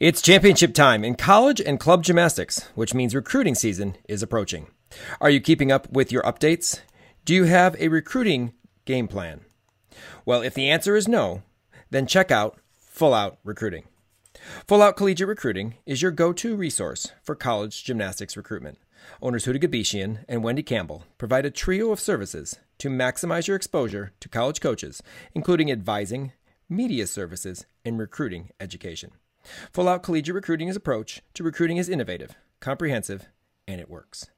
It's championship time in college and club gymnastics, which means recruiting season is approaching. Are you keeping up with your updates? Do you have a recruiting game plan? Well, if the answer is no, then check out Full Out Recruiting. Full Out Collegiate Recruiting is your go to resource for college gymnastics recruitment. Owners Huda Gabishian and Wendy Campbell provide a trio of services to maximize your exposure to college coaches, including advising, media services, and recruiting education. Full Out Collegiate Recruiting's approach to recruiting is innovative, comprehensive, and it works.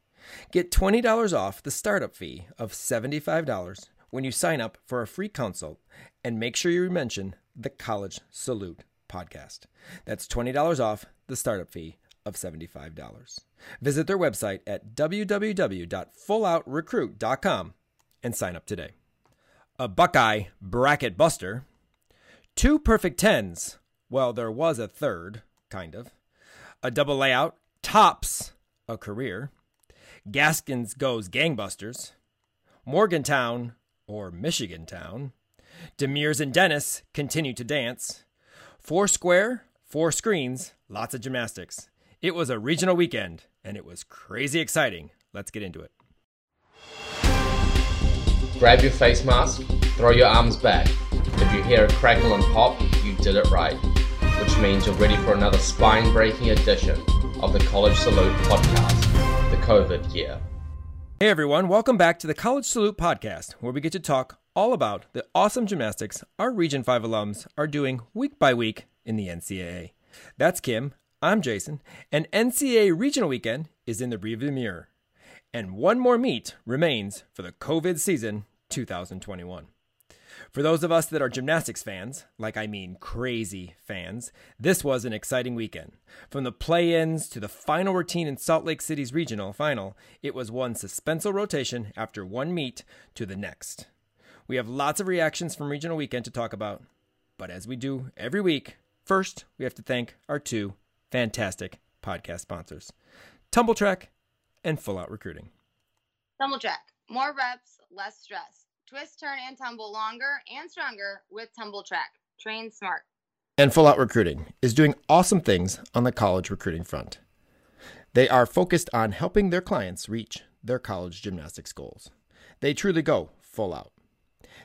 Get $20 off the startup fee of $75 when you sign up for a free consult and make sure you mention the College Salute podcast. That's $20 off the startup fee of $75. Visit their website at www.fulloutrecruit.com and sign up today. A Buckeye bracket buster, two perfect tens well, there was a third, kind of. A double layout tops a career. Gaskins goes gangbusters. Morgantown, or Michigan Town. Demers and Dennis continue to dance. Four square, four screens, lots of gymnastics. It was a regional weekend, and it was crazy exciting. Let's get into it. Grab your face mask, throw your arms back. If you hear a crackle and pop, you did it right which means you're ready for another spine breaking edition of the College Salute podcast, the COVID year. Hey everyone, welcome back to the College Salute podcast, where we get to talk all about the awesome gymnastics our Region 5 alums are doing week by week in the NCAA. That's Kim, I'm Jason, and NCAA Regional Weekend is in the rearview mirror. And one more meet remains for the COVID season 2021. For those of us that are gymnastics fans, like I mean crazy fans, this was an exciting weekend. From the play ins to the final routine in Salt Lake City's regional final, it was one suspenseful rotation after one meet to the next. We have lots of reactions from Regional Weekend to talk about, but as we do every week, first we have to thank our two fantastic podcast sponsors Tumbl Trak and Full Out Recruiting. Tumbl Trak, more reps, less stress twist, turn, and tumble longer and stronger with Tumbl Trak. Train smart. And Full Out Recruiting is doing awesome things on the college recruiting front. They are focused on helping their clients reach their college gymnastics goals. They truly go full out.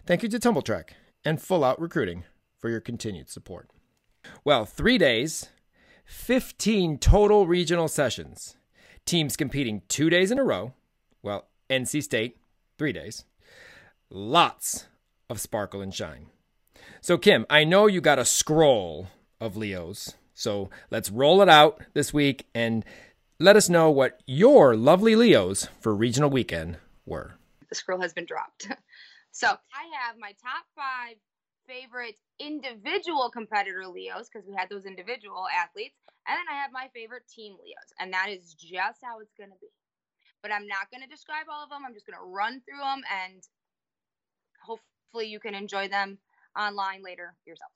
Thank you to Tumbl Trak and Full Out Recruiting for your continued support. Well, three days, 15 total regional sessions, teams competing two days in a row. Well, NC State, three days lots of sparkle and shine. So, Kim, I know you got a scroll of Leos. So let's roll it out this week and let us know what your lovely Leos for regional weekend were. The scroll has been dropped. So I have my top five favorite individual competitor Leos because we had those individual athletes. And then I have my favorite team Leos. And that is just how it's going to be. But I'm not going to describe all of them. I'm just going to run through them and hopefully you can enjoy them online later yourselves.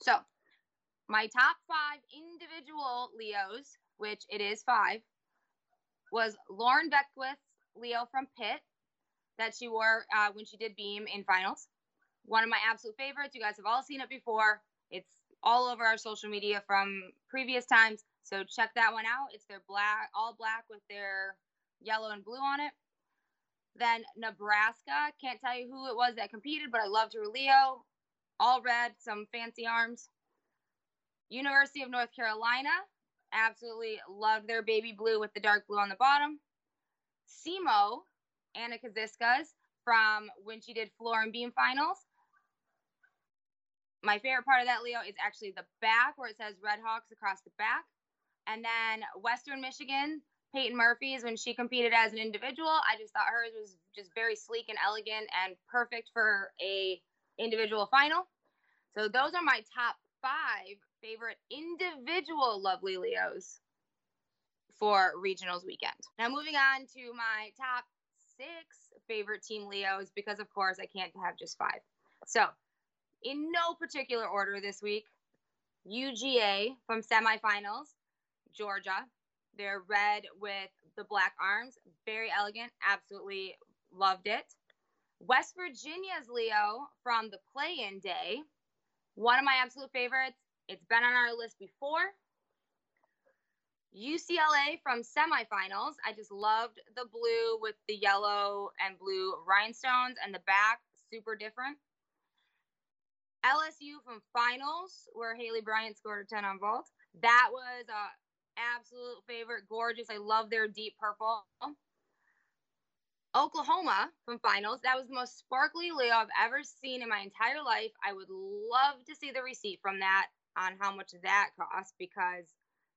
So, my top five individual Leos, which it is five, was Lauren Beckwith, Leo from Pitt, that she wore uh, when she did beam in finals. One of my absolute favorites. You guys have all seen it before. It's all over our social media from previous times. So check that one out. It's their black, all black with their yellow and blue on it. Then Nebraska, can't tell you who it was that competed, but I loved her Leo. All red, some fancy arms. University of North Carolina, absolutely loved their baby blue with the dark blue on the bottom. SEMO, Anna Kaziskas from when she did floor and beam finals. My favorite part of that, Leo, is actually the back where it says Red Hawks across the back. And then Western Michigan, Peyton Murphy's when she competed as an individual. I just thought hers was just very sleek and elegant and perfect for a individual final. So those are my top five favorite individual lovely Leos for regionals weekend. Now moving on to my top six favorite team Leos because of course I can't have just five. So in no particular order this week, UGA from semifinals, Georgia, they're red with the black arms. Very elegant. Absolutely loved it. West Virginia's Leo from the play in day. One of my absolute favorites, It's been on our list before. UCLA from semifinals. I just loved the blue with the yellow and blue rhinestones and the back, super different. LSU from finals, where Haleigh Bryant scored a 10 on vault. That was a absolute favorite, gorgeous. I love their deep purple. Oklahoma from finals. That was the most sparkly Leo I've ever seen in my entire life. I would love to see the receipt from that on how much that cost because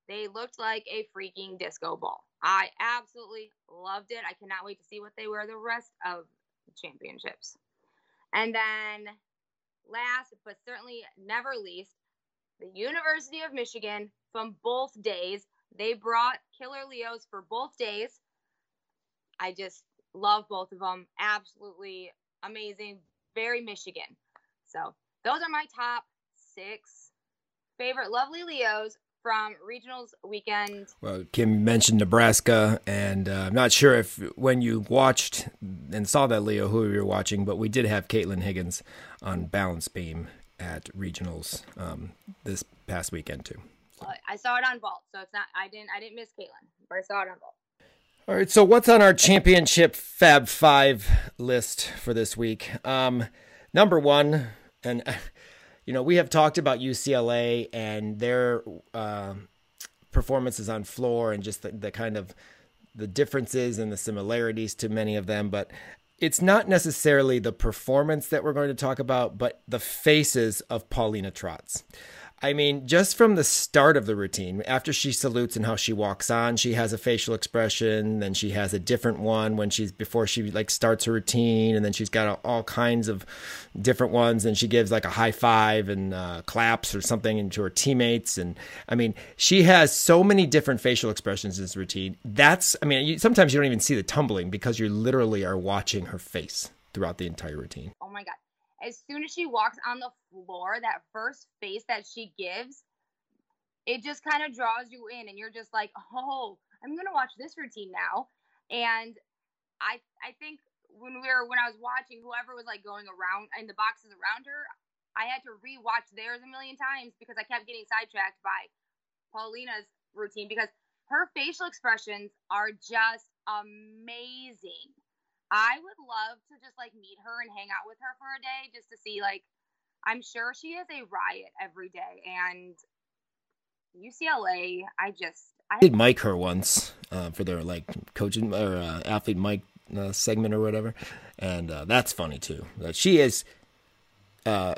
they looked like a freaking disco ball. I absolutely loved it. I cannot wait to see what they wear the rest of the championships. And then last but certainly never least, the University of Michigan from both days. They brought Killer Leos for both days. I just love both of them. Absolutely amazing. Very Michigan. So those are my top six favorite lovely Leos from regionals weekend. Well, Kim mentioned Nebraska, and uh, I'm not sure if when you watched and saw that Leo who you were watching, but we did have Caitlin Higgins on balance beam at regionals um, this past weekend too. I saw it on vault, so it's not. I didn't. I didn't miss Caitlin, but I saw it on vault. All right, so what's on our championship Fab Five list for this week? Um, number one, and you know, we have talked about UCLA and their uh, performances on floor and just the, the kind of the differences and the similarities to many of them, but it's not necessarily the performance that we're going to talk about, but the faces of Paulina Tratz. I mean, just from the start of the routine, after she salutes and how she walks on, she has a facial expression. Then she has a different one when she's before she like starts her routine, and then she's got all kinds of different ones. And she gives like a high five and uh, claps or something into her teammates. And I mean, she has so many different facial expressions in this routine. That's, I mean, you, sometimes you don't even see the tumbling because you literally are watching her face throughout the entire routine. Oh my god! As soon as she walks on the floor, that first face that she gives, it just kind of draws you in and you're just like, "Oh, I'm going to watch this routine now." And I I think when we were when I was watching whoever was like going around in the boxes around her, I had to rewatch theirs a million times because I kept getting sidetracked by Paulina's routine because her facial expressions are just amazing. I would love to just like meet her and hang out with her for a day just to see like I'm sure she is a riot every day and UCLA I just I did mic her once uh, for their like coaching or uh, athlete mic uh, segment or whatever and uh, that's funny too. she is uh,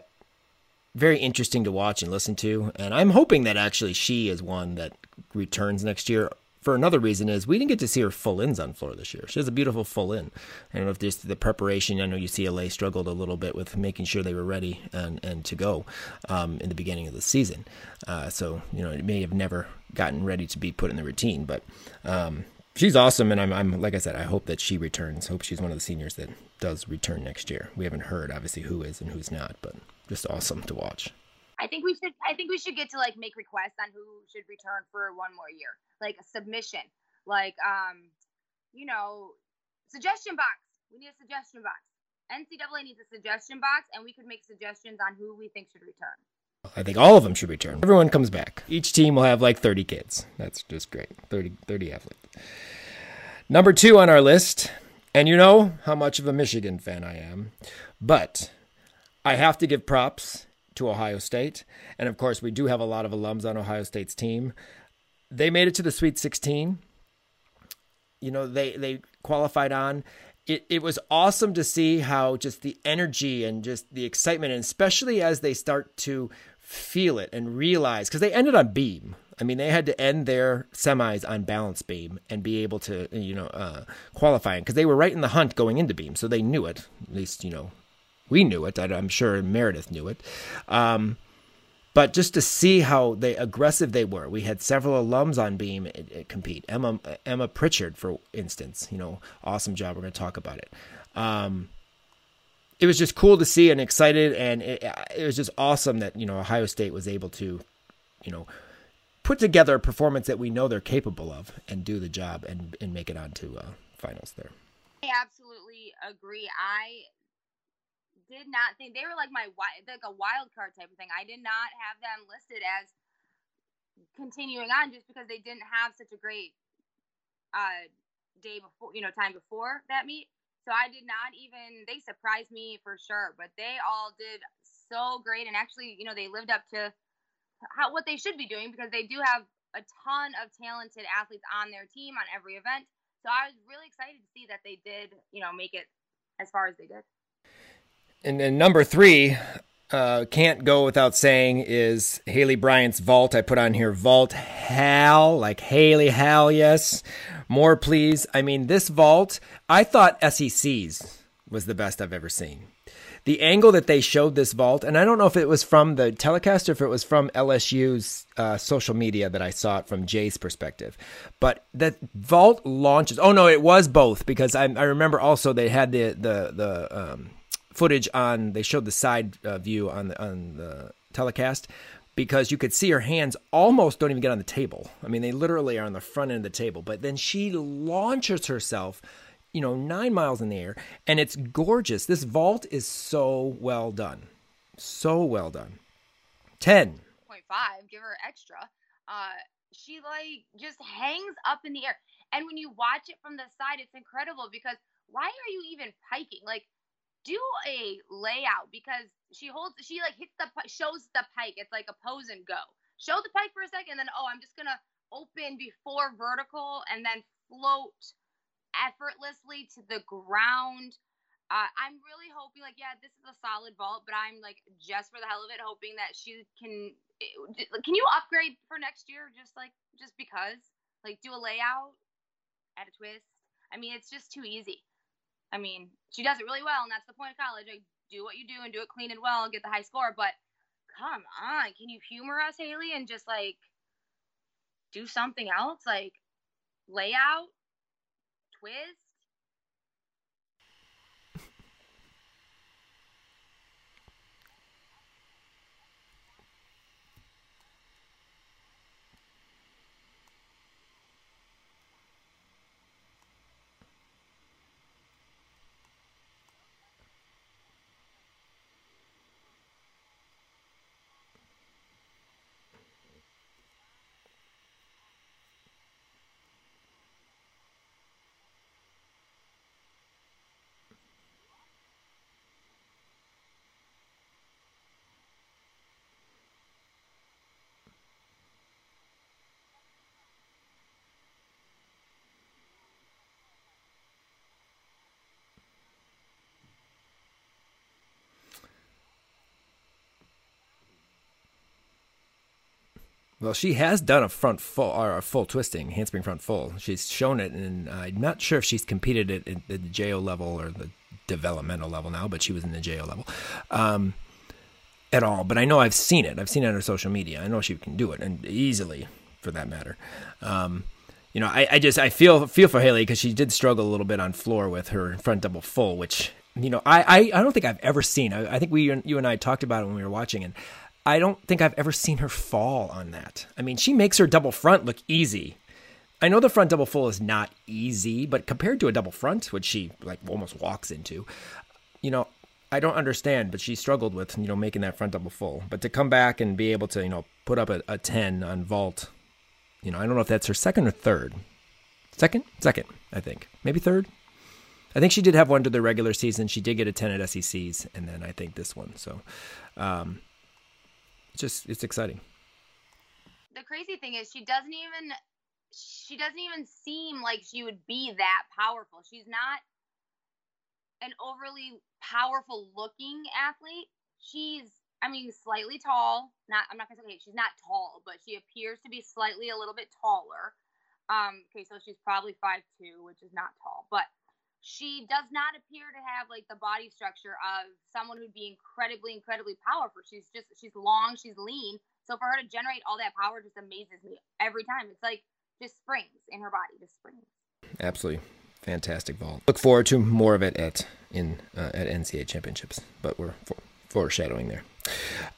very interesting to watch and listen to and I'm hoping that actually she is one that returns next year for another reason is we didn't get to see her full ins on floor this year. She has a beautiful full in. I don't know if just the preparation. I know UCLA struggled a little bit with making sure they were ready and, and to go um, in the beginning of the season. Uh, so you know it may have never gotten ready to be put in the routine, but um, she's awesome. And I'm, I'm like I said, I hope that she returns. Hope she's one of the seniors that does return next year. We haven't heard obviously who is and who's not, but just awesome to watch. I think we should. I think we should get to like make requests on who should return for one more year, like a submission, like um, you know, suggestion box. We need a suggestion box. NCAA needs a suggestion box, and we could make suggestions on who we think should return. I think all of them should return. Everyone comes back. Each team will have like 30 kids. That's just great. 30, 30 athletes. Number two on our list, and you know how much of a Michigan fan I am, but I have to give props to Ohio State. And of course, we do have a lot of alums on Ohio State's team. They made it to the Sweet 16. You know, they they qualified on. It it was awesome to see how just the energy and just the excitement, and especially as they start to feel it and realize because they ended on beam. I mean, they had to end their semis on balance beam and be able to, you know, uh, qualifying because they were right in the hunt going into beam, so they knew it. At least, you know, we knew it. I'm sure Meredith knew it. Um, but just to see how they aggressive they were, we had several alums on beam uh, uh, compete. Emma Emma Pritchard, for instance, you know, awesome job. We're going to talk about it. Um, it was just cool to see and excited, and it, it was just awesome that you know Ohio State was able to, you know, put together a performance that we know they're capable of and do the job and and make it onto uh, finals there. I absolutely agree. I did not think they were like my like a wild card type of thing. I did not have them listed as continuing on just because they didn't have such a great uh, day before, you know, time before that meet. So I did not even, they surprised me for sure, but they all did so great. And actually, you know, they lived up to how, what they should be doing because they do have a ton of talented athletes on their team on every event. So I was really excited to see that they did, you know, make it as far as they did. And then number three, uh, can't go without saying is Haleigh Bryant's vault. I put on here vault Hal, like Haley Hal, yes. More, please. I mean, this vault, I thought SEC's was the best I've ever seen. The angle that they showed this vault, and I don't know if it was from the telecast or if it was from LSU's uh, social media that I saw it from Jay's perspective, but that vault launches. Oh no, it was both because I, I remember also they had the the the um, footage on. They showed the side uh, view on the on the telecast, because you could see her hands almost don't even get on the table. I mean, they literally are on the front end of the table. But then she launches herself, you know, nine miles in the air, and it's gorgeous. This vault is so well done. So well done. Ten point five. give her extra. Uh, she like just hangs up in the air. And when you watch it from the side, it's incredible because why are you even piking? Like, do a layout because she holds she like hits the shows the pike. It's like a pose and go. Show the pike for a second and then oh i'm just gonna open before vertical and then float effortlessly to the ground. Uh, i'm really hoping like yeah this is a solid vault but i'm like just for the hell of it hoping that she can eh, can you upgrade for next year just like just because? Like do a layout add a twist? I mean it's just too easy I mean, she does it really well, and that's the point of college. Like, do what you do and do it clean and well and get the high score. But come on, can you humor us, Haley, and just like do something else, like layout, twist? Well, she has done a front full or a full twisting, handspring front full. She's shown it, and I'm not sure if she's competed at, at the JO level or the developmental level now, but she was in the JO level um, at all. But I know I've seen it. I've seen it on her social media. I know she can do it, and easily, for that matter. Um, you know, I, I just I feel feel for Haley because she did struggle a little bit on floor with her front double full, which you know I I, I don't think I've ever seen. I, I think we you and I talked about it when we were watching, and I don't think I've ever seen her fall on that. I mean, she makes her double front look easy. I know the front double full is not easy, but compared to a double front, which she like almost walks into, you know, I don't understand, but she struggled with, you know, making that front double full. But to come back and be able to, you know, put up a, a 10 on vault, you know, I don't know if that's her second or third. Second? Second, I think. Maybe third? I think she did have one to the regular season. She did get a 10 at SECs, and then I think this one. So, um, just it's exciting. The crazy thing is she doesn't even she doesn't even seem like she would be that powerful. She's not an overly powerful looking athlete. She's I mean slightly tall. Not I'm not gonna say she's not tall, but she appears to be slightly a little bit taller. Um, okay, so she's probably five two, which is not tall, but she does not appear to have like the body structure of someone who'd be incredibly, incredibly powerful. She's just she's long, she's lean. So for her to generate all that power just amazes me every time. It's like just springs in her body, just springs. Absolutely fantastic vault. Look forward to more of it at in uh, at NCAA championships, but we're for, foreshadowing there.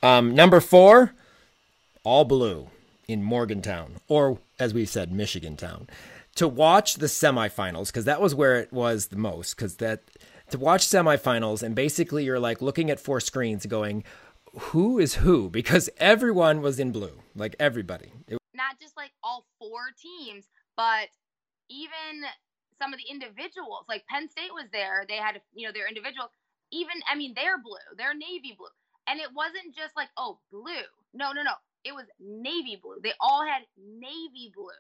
Um, number four, all blue in Morgantown, or as we said, Michigan Town to watch the semifinals because that was where it was the most because that to watch semifinals and basically you're like looking at four screens going, who is who? Because everyone was in blue, like everybody. It- Not just like all four teams, but even some of the individuals. Like Penn State was there. They had, you know, their individual. Even, I mean, they're blue. They're navy blue. And it wasn't just like, oh, blue. No, no, no. It was navy blue. They all had navy blue.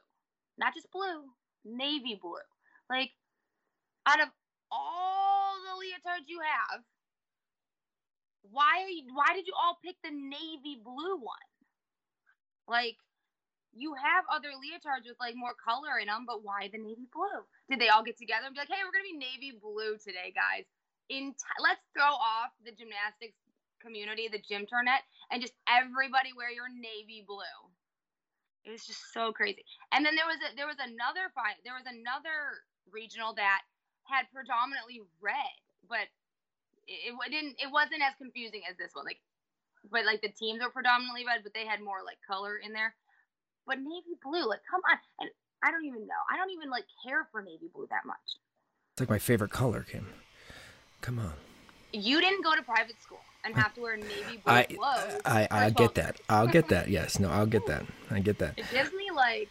Not just blue, navy blue. Like, out of all the leotards you have, why are you, why did you all pick the navy blue one? Like, you have other leotards with like more color in them, but why the navy blue? Did they all get together and be like, "Hey, we're gonna be navy blue today, guys"? In t- let's throw off the gymnastics community, the gym tournament, and just everybody wear your navy blue. It was just so crazy. And then there was a, there was another fight. There was another regional that had predominantly red, but it, it didn't. It wasn't as confusing as this one. Like, but like the teams were predominantly red, but they had more like color in there. But navy blue, like, come on. And I don't even know. I don't even like care for navy blue that much. It's like my favorite color, Kim. Come on. You didn't go to private school and have to wear navy blue I clothes. I I a get that. I'll get that. Yes. No, I'll get that. I get that. It gives me like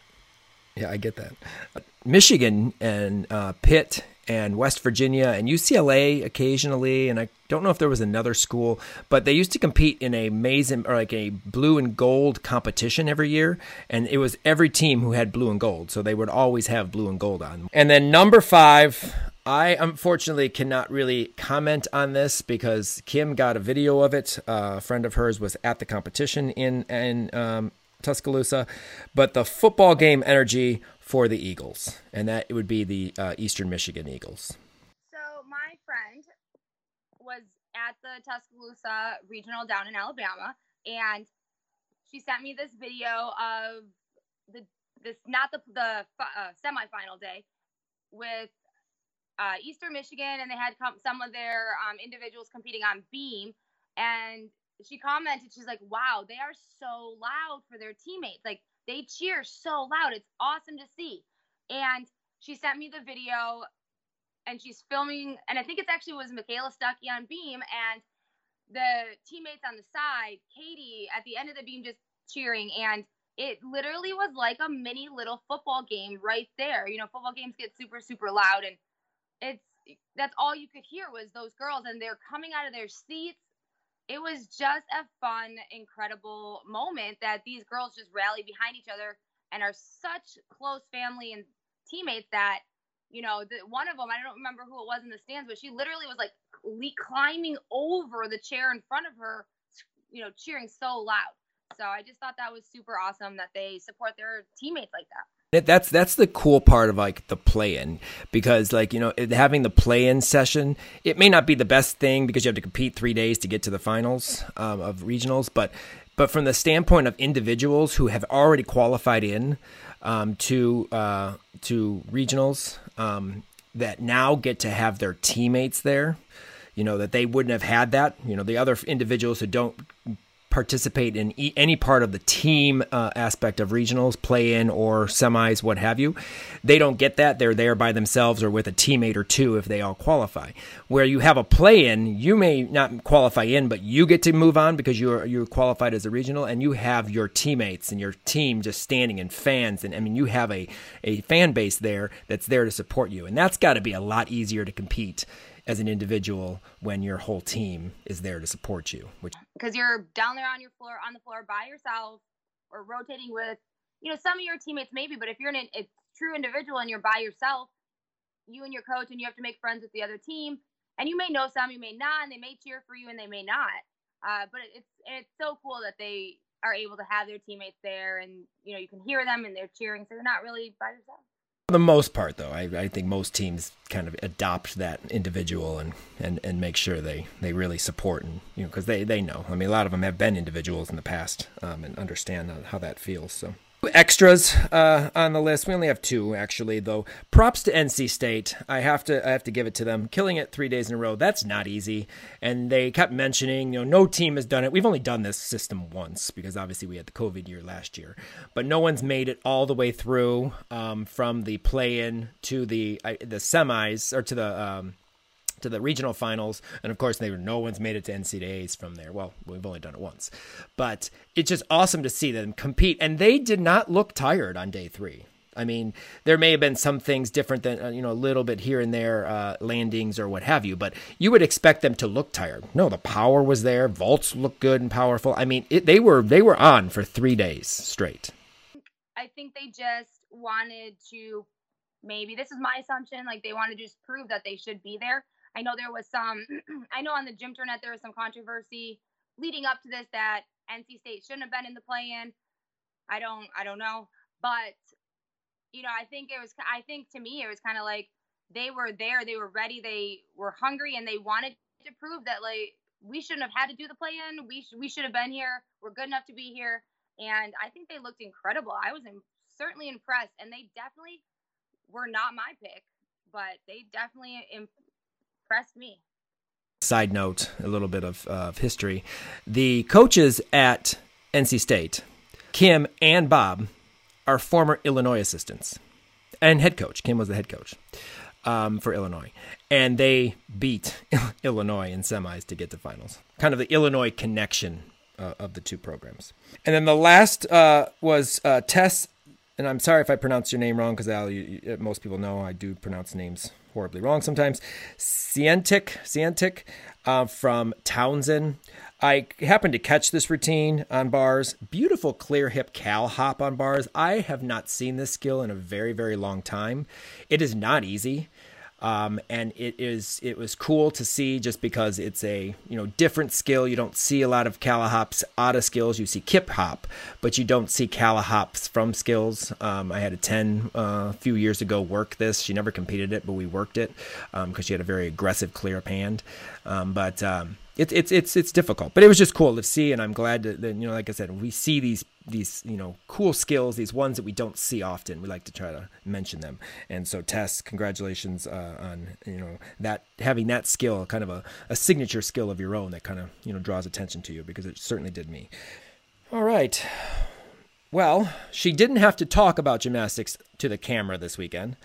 Yeah, I get that. Michigan and uh, Pitt and West Virginia and UCLA occasionally, and I don't know if there was another school, but they used to compete in a maize or like a blue and gold competition every year, and it was every team who had blue and gold, so they would always have blue and gold on. And then number five. I unfortunately cannot really comment on this because Kim got a video of it. Uh, a friend of hers was at the competition in in um, Tuscaloosa, but the football game energy for the Eagles, and that it would be the uh, Eastern Michigan Eagles. So my friend was at the Tuscaloosa Regional down in Alabama, and she sent me this video of the this not the the uh, semifinal day with uh, Eastern Michigan, and they had com- some of their um, individuals competing on beam, and she commented, she's like, "Wow, they are so loud for their teammates. Like they cheer so loud. It's awesome to see." And she sent me the video and she's filming, and I think it's actually was Michaela Stuckey on beam, and the teammates on the side, Katie at the end of the beam just cheering, and it literally was like a mini little football game right there. You know, football games get super super loud, and it's that's all you could hear was those girls, and they're coming out of their seats. It was just a fun, incredible moment that these girls just rally behind each other and are such close family and teammates that you know, the, one of them, I don't remember who it was in the stands, but she literally was like climbing over the chair in front of her, you know, cheering so loud. So I just thought that was super awesome that they support their teammates like that. That's that's the cool part of like the play-in because like you know having the play-in session it may not be the best thing because you have to compete three days to get to the finals um, of regionals but but from the standpoint of individuals who have already qualified in um, to uh, to regionals um, that now get to have their teammates there you know that they wouldn't have had that you know the other individuals who don't participate in e- any part of the team uh, aspect of regionals, play in or semis, what have you. They don't get that. They're there by themselves or with a teammate or two if they all qualify. Where you have a play in, you may not qualify in, but you get to move on because you're you're qualified as a regional, and you have your teammates and your team just standing and fans, and I mean you have a a fan base there that's there to support you, and that's got to be a lot easier to compete as an individual when your whole team is there to support you, which because you're down there on your floor on the floor by yourself or rotating with you know some of your teammates maybe but if you're an, a true individual and you're by yourself you and your coach and you have to make friends with the other team and you may know some you may not and they may cheer for you and they may not uh, but it's it's so cool that they are able to have their teammates there and you know you can hear them and they're cheering so you're not really by yourself For the most part, though, I, I think most teams kind of adopt that individual and, and, and make sure they, they really support and you know because they, they know. I mean, a lot of them have been individuals in the past um, and understand how that feels. So extras uh, on the list. We only have two actually, though. Props to NC State. I have to I have to give it to them. Killing it three days in a row. That's not easy. And they kept mentioning, you know, no team has done it. We've only done this system once because obviously we had the COVID year last year, but no one's made it all the way through um, from the play-in to the uh, the semis or to the um, to the regional finals, and of course, they were, no one's made it to NCAAs from there. Well, we've only done it once, but it's just awesome to see them compete, and they did not look tired on day three. I mean, there may have been some things different than uh, you know a little bit here and there, uh, landings or what have you, but you would expect them to look tired. No, the power was there. Vaults looked good and powerful. I mean, it, they were they were on for three days straight. I think they just wanted to maybe this is my assumption like they wanted to just prove that they should be there i know there was some i know on the gym internet there was some controversy leading up to this that nc state shouldn't have been in the play-in. I don't i don't know but you know i think it was i think to me it was kind of like they were there they were ready they were hungry and they wanted to prove that like we shouldn't have had to do the play-in. We, sh- we should have been here. We're good enough to be here. And i think they looked incredible. I was in, certainly impressed. And they definitely were not my pick, but they definitely impressed me. Side note, a little bit of, uh, of history. The coaches at NC State, Kim and Bob, are former Illinois assistants and head coach. Kim was the head coach um, for Illinois. And they beat Illinois in semis to get to finals. Kind of the Illinois connection uh, of the two programs. And then the last uh, was uh, Tess and I'm sorry if I pronounce your name wrong because most people know I do pronounce names horribly wrong sometimes. Cientic, Cientic uh, from Towson. I happened to catch this routine on bars. Beautiful clear hip cal hop on bars. I have not seen this skill in a very, very long time. It is not easy. Um, and it is it was cool to see just because it's a you know different skill. You don't see a lot of Calihops out of skills. You see Kip Hop, but you don't see Calihops from skills. Um, I had a ten uh, a few years ago work this. She never competed it, but we worked it because um, she had a very aggressive clear up hand. Um, but um, it's it's it's it's difficult, but it was just cool to see, and I'm glad that, you know, like I said, we see these these you know cool skills, these ones that we don't see often. We like to try to mention them, and so Tess, congratulations uh, on you know that having that skill, kind of a, a signature skill of your own that kind of you know draws attention to you because it certainly did me. All right. Well, she didn't have to talk about gymnastics to the camera this weekend,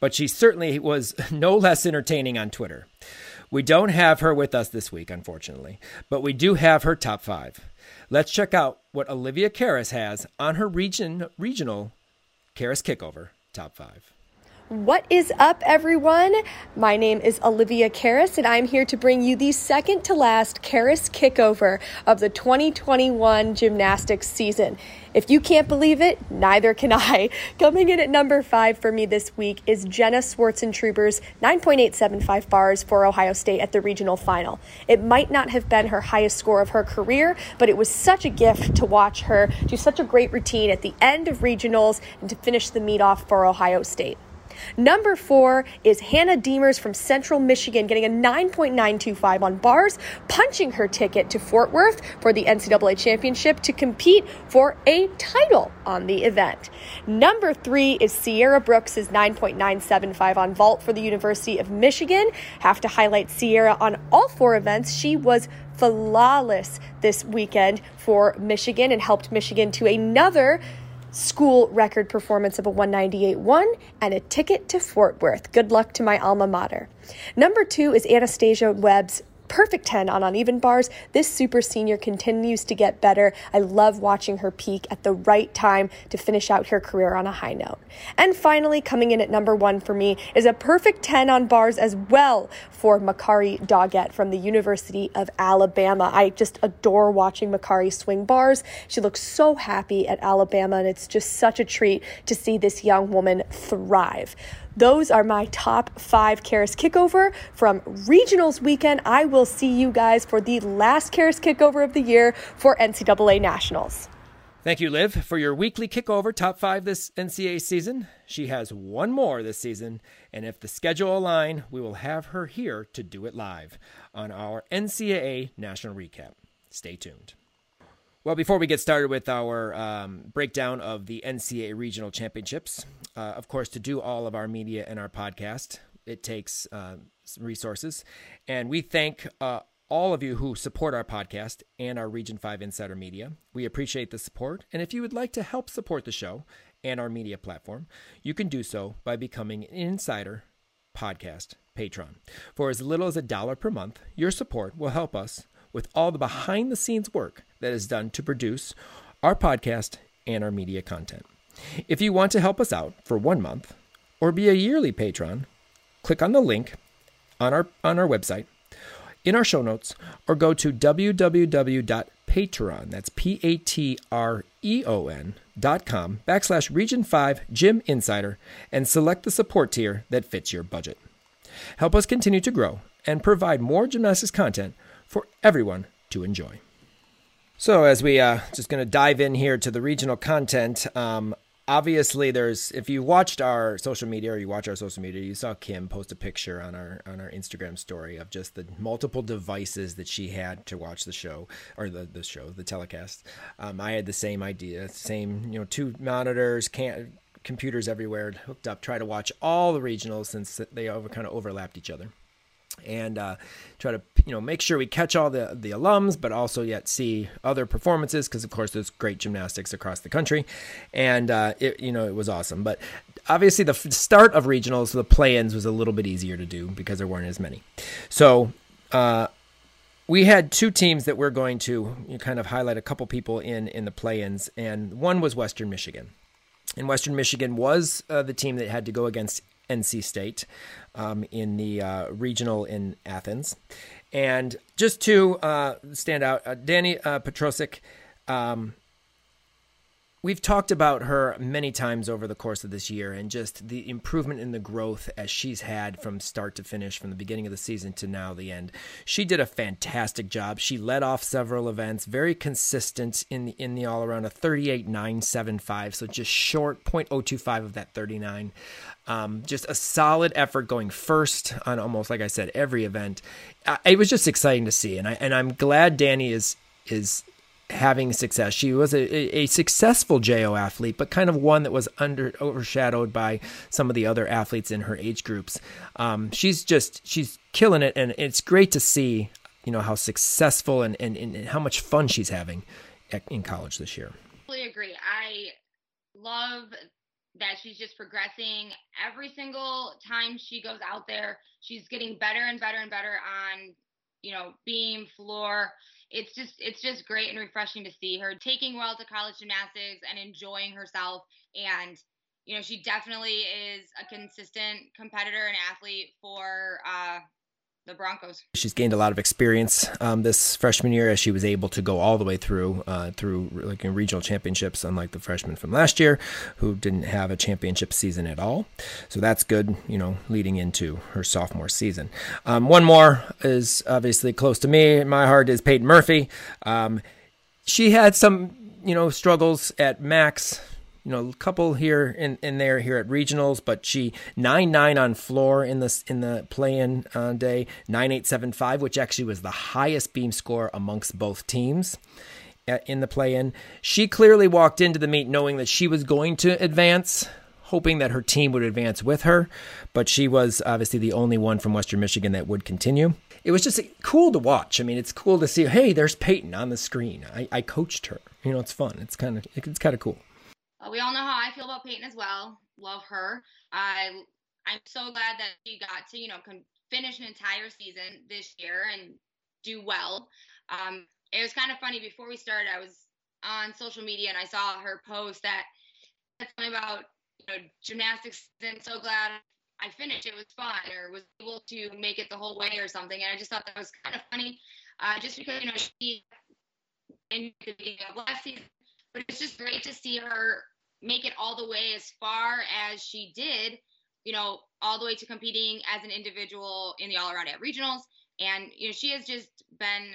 but she certainly was no less entertaining on Twitter. We don't have her with us this week, unfortunately, but we do have her top five. Let's check out what Olivia Karas has on her region regional Karas Kickover top five. What is up, everyone? My name is Olivia Karas, and I'm here to bring you the second to last Karas kickover of the 2021 gymnastics season. If you can't believe it, neither can I. Coming in at number five for me this week is Jenna Swartzentruber's 9.875 bars for Ohio State at the regional final. It might not have been her highest score of her career, but it was such a gift to watch her do such a great routine at the end of regionals and to finish the meet off for Ohio State. Number four is Hannah Demers from Central Michigan getting a 9.925 on bars, punching her ticket to Fort Worth for the NCAA championship to compete for a title on the event. Number three is Sierra Brooks' 9.975 on vault for the University of Michigan. Have to highlight Sierra on all four events. She was flawless this weekend for Michigan and helped Michigan to another school record performance of a 198.1, and a ticket to Fort Worth. Good luck to my alma mater. Number two is Anastasia Webb's perfect 10 on uneven bars. This super senior continues to get better. I love watching her peak at the right time to finish out her career on a high note. And finally, coming in at number one for me is a perfect 10 on bars as well for Makarri Doggette from the University of Alabama. I just adore watching Makarri swing bars. She looks so happy at Alabama, and it's just such a treat to see this young woman thrive. Those are my top five Karas kickover from regionals weekend. I will see you guys for the last Karas kickover of the year for NCAA Nationals. Thank you, Liv, for your weekly kickover top five this NCAA season. She has one more this season, and if the schedule align, we will have her here to do it live on our NCAA National Recap. Stay tuned. Well, before we get started with our um, breakdown of the NCAA Regional Championships, uh, of course, to do all of our media and our podcast, it takes uh, resources. And we thank uh, all of you who support our podcast and our Region 5 Insider Media. We appreciate the support. And if you would like to help support the show and our media platform, you can do so by becoming an insider Podcast Patron. For as little as a dollar per month, your support will help us with all the behind the scenes work that is done to produce our podcast and our media content. If you want to help us out for one month or be a yearly patron, click on the link on our on our website in our show notes or go to www.patreon that's p-a-t-r-e-o-n dot com backslash region 5 gym insider and select the support tier that fits your budget help us continue to grow and provide more gymnastics content for everyone to enjoy. So as we uh just going to dive in here to the regional content um obviously there's if you watched our social media or you watch our social media you saw kim post a picture on our on our instagram story of just the multiple devices that she had to watch the show or the, the show the telecast. Um, i had the same idea same you know two monitors can't computers everywhere hooked up try to watch all the regionals since they over kind of overlapped each other and uh, try to you know make sure we catch all the the alums, but also yet see other performances because of course there's great gymnastics across the country, and uh, it you know it was awesome. But obviously the start of regionals, the play-ins was a little bit easier to do because there weren't as many. So. Uh, we had two teams that we're going to kind of highlight a couple people in in the play-ins, and one was Western Michigan. And Western Michigan was uh, the team that had to go against NC State um, in the uh, regional in Athens. And just to uh, stand out, uh, Danny uh, Petrosic, um, we've talked about her many times over the course of this year and just the improvement in the growth as she's had from start to finish from the beginning of the season to now the end. She did a fantastic job. She led off several events very consistent in the in the all around a 38.975 so just short 0.025 of that 39 um, just a solid effort going first on almost like I said every event. Uh, it was just exciting to see, and I and I'm glad Danny is is having success. She was a, a successful JO athlete, but kind of one that was under overshadowed by some of the other athletes in her age groups. Um, she's just she's killing it, and it's great to see you know how successful and and, and how much fun she's having at, in college this year. Totally agree. I love that she's just progressing every single time she goes out there. She's getting better and better and better on you know beam floor it's just it's just great and refreshing to see her taking well to college gymnastics and enjoying herself and you know she definitely is a consistent competitor and athlete for uh, the Broncos. She's gained a lot of experience um, this freshman year as she was able to go all the way through uh, through like in regional championships, unlike the freshman from last year who didn't have a championship season at all. So that's good, you know, leading into her sophomore season. Um, one more is obviously close to me. My heart is Peyton Murphy. Um, she had some, you know, struggles at Max you know, a couple here in, in there here at regionals, but she nine nine on floor in the in the play-in uh, day, nine eight seven five, which actually was the highest beam score amongst both teams in the play-in. She clearly walked into the meet knowing that she was going to advance, hoping that her team would advance with her, but she was obviously the only one from Western Michigan that would continue. It was just cool to watch. I mean, it's cool to see. Hey, there's Peyton on the screen. I, I coached her. You know, it's fun. It's kind of it's kind of cool. Uh, we all know how I feel about Peyton as well. Love her. I I'm so glad that she got to you know con- finish an entire season this year and do well. Um, it was kind of funny before we started. I was on social media and I saw her post that something about you know gymnastics and so glad I finished. It was fun or was able to make it the whole way or something. And I just thought that was kind of funny, uh, just because you know she in the beginning of last season, but it's just great to see her make it all the way as far as she did, you know, all the way to competing as an individual in the all around at regionals. And, you know, she has just been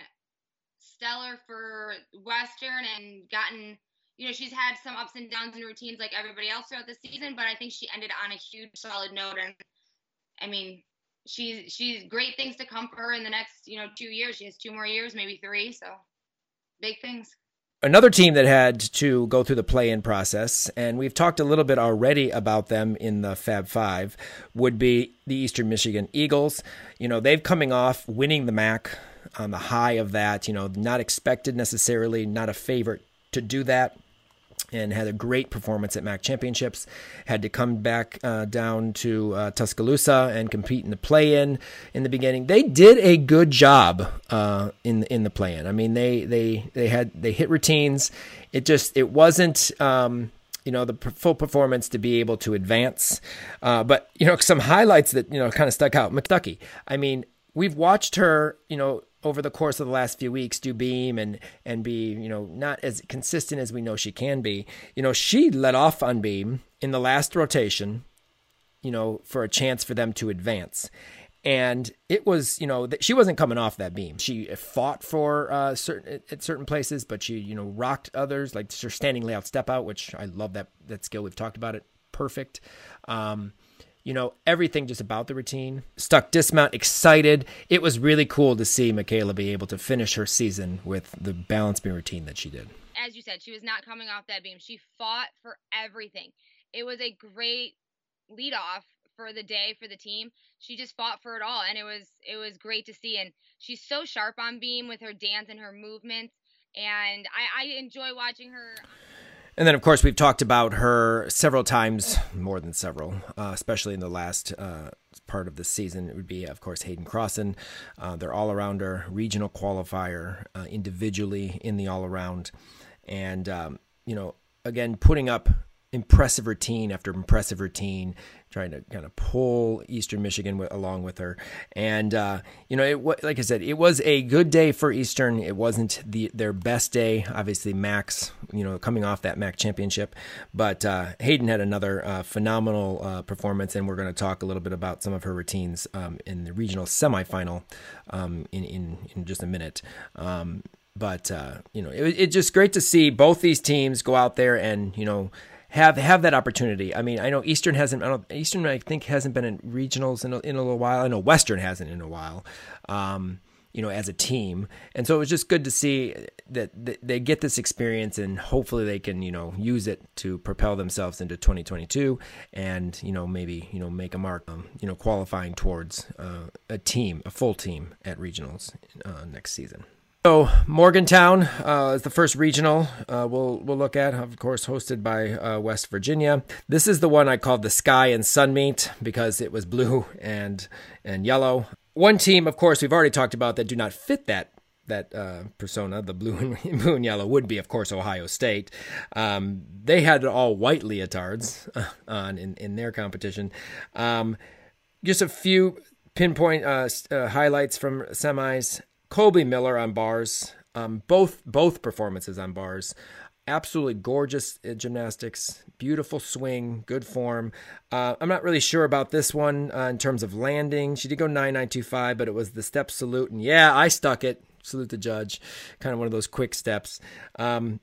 stellar for Western and gotten, you know, she's had some ups and downs in routines like everybody else throughout the season, but I think she ended on a huge solid note. And I mean, she's she's great things to come for her in the next, you know, two years. She has two more years, maybe three. So big things another team that had to go through the play-in process, and we've talked a little bit already about them in the Fab Five, would be the Eastern Michigan Eagles. You know, they've coming off winning the MAC on the high of that. You know, not expected necessarily, not a favorite to do that. And had a great performance at MAC championships. Had to come back uh, down to uh, Tuscaloosa and compete in the play-in in the beginning. They did a good job uh, in in the play-in. I mean, they they they had they hit routines. It just it wasn't. Um, you know the full performance to be able to advance, uh, but you know some highlights that you know kind of stuck out. McDucky. I mean, we've watched her. You know, over the course of the last few weeks do beam and and be you know not as consistent as we know she can be. You know she let off on beam in the last rotation you know for a chance for them to advance. And it was you know that she wasn't coming off that beam. She fought for uh certain at certain places but she you know rocked others. Like her standing layout step out which i love that that skill. We've talked about it. Perfect. Um you know, everything just about the routine. Stuck dismount, excited. It was really cool to see Michaela be able to finish her season with the balance beam routine that she did. As you said, she was not coming off that beam. She fought for everything. It was a great lead off for the day for the team. She just fought for it all and it was it was great to see and she's so sharp on beam with her dance and her movements and I, I enjoy watching her and then, of course, we've talked about her several times, more than several, uh, especially in the last uh, part of the season. It would be, of course, Hayden Crossan, uh, their all arounder, regional qualifier, uh, individually in the all around. And, um, you know, again, putting up impressive routine after impressive routine, trying to kind of pull Eastern Michigan along with her. And uh, you know, it like I said, it was a good day for Eastern. It wasn't the their best day. Obviously, Max, you know, coming off that MAC championship, but uh, Hayden had another uh, phenomenal uh, performance, and we're going to talk a little bit about some of her routines um, in the regional semifinal um, in in in just a minute. Um, but uh, you know, it, it's just great to see both these teams go out there and you know have have that opportunity. I mean, I know Eastern hasn't. I Eastern I think hasn't been in regionals in a, in a little while. I know Western hasn't in a while. Um, you know, as a team, and so it was just good to see that they get this experience, and hopefully they can you know use it to propel themselves into 2022, and you know maybe you know make a mark, um, you know, qualifying towards uh, a team, a full team at regionals uh, next season. So Morgantown uh, is the first regional uh, we'll we'll look at, of course, hosted by uh, West Virginia. This is the one I called the Sky and Sun Meet because it was blue and and yellow. One team, of course, we've already talked about that do not fit that that uh, persona, the blue and blue and yellow, would be, of course, Ohio State. Um, they had all white leotards on in, in their competition. Um, just a few pinpoint uh, uh, highlights from semis. Colby Miller on bars. Um, both both performances on bars, absolutely gorgeous gymnastics, beautiful swing, good form. Uh, I'm not really sure about this one uh, in terms of landing. She did go 9925, but it was the step salute, and yeah, I stuck it. Salute the judge, kind of one of those quick steps. Um,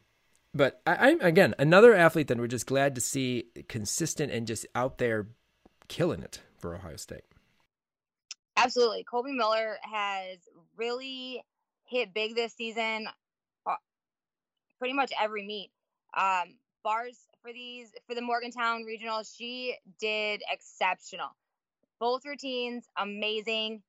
but I, I, again, another athlete that we're just glad to see consistent and just out there killing it for Ohio State. Absolutely. Colby Miller has really hit big this season, uh, pretty much every meet. Um, bars for these, for the Morgantown regional, she did exceptional. Both routines, amazing.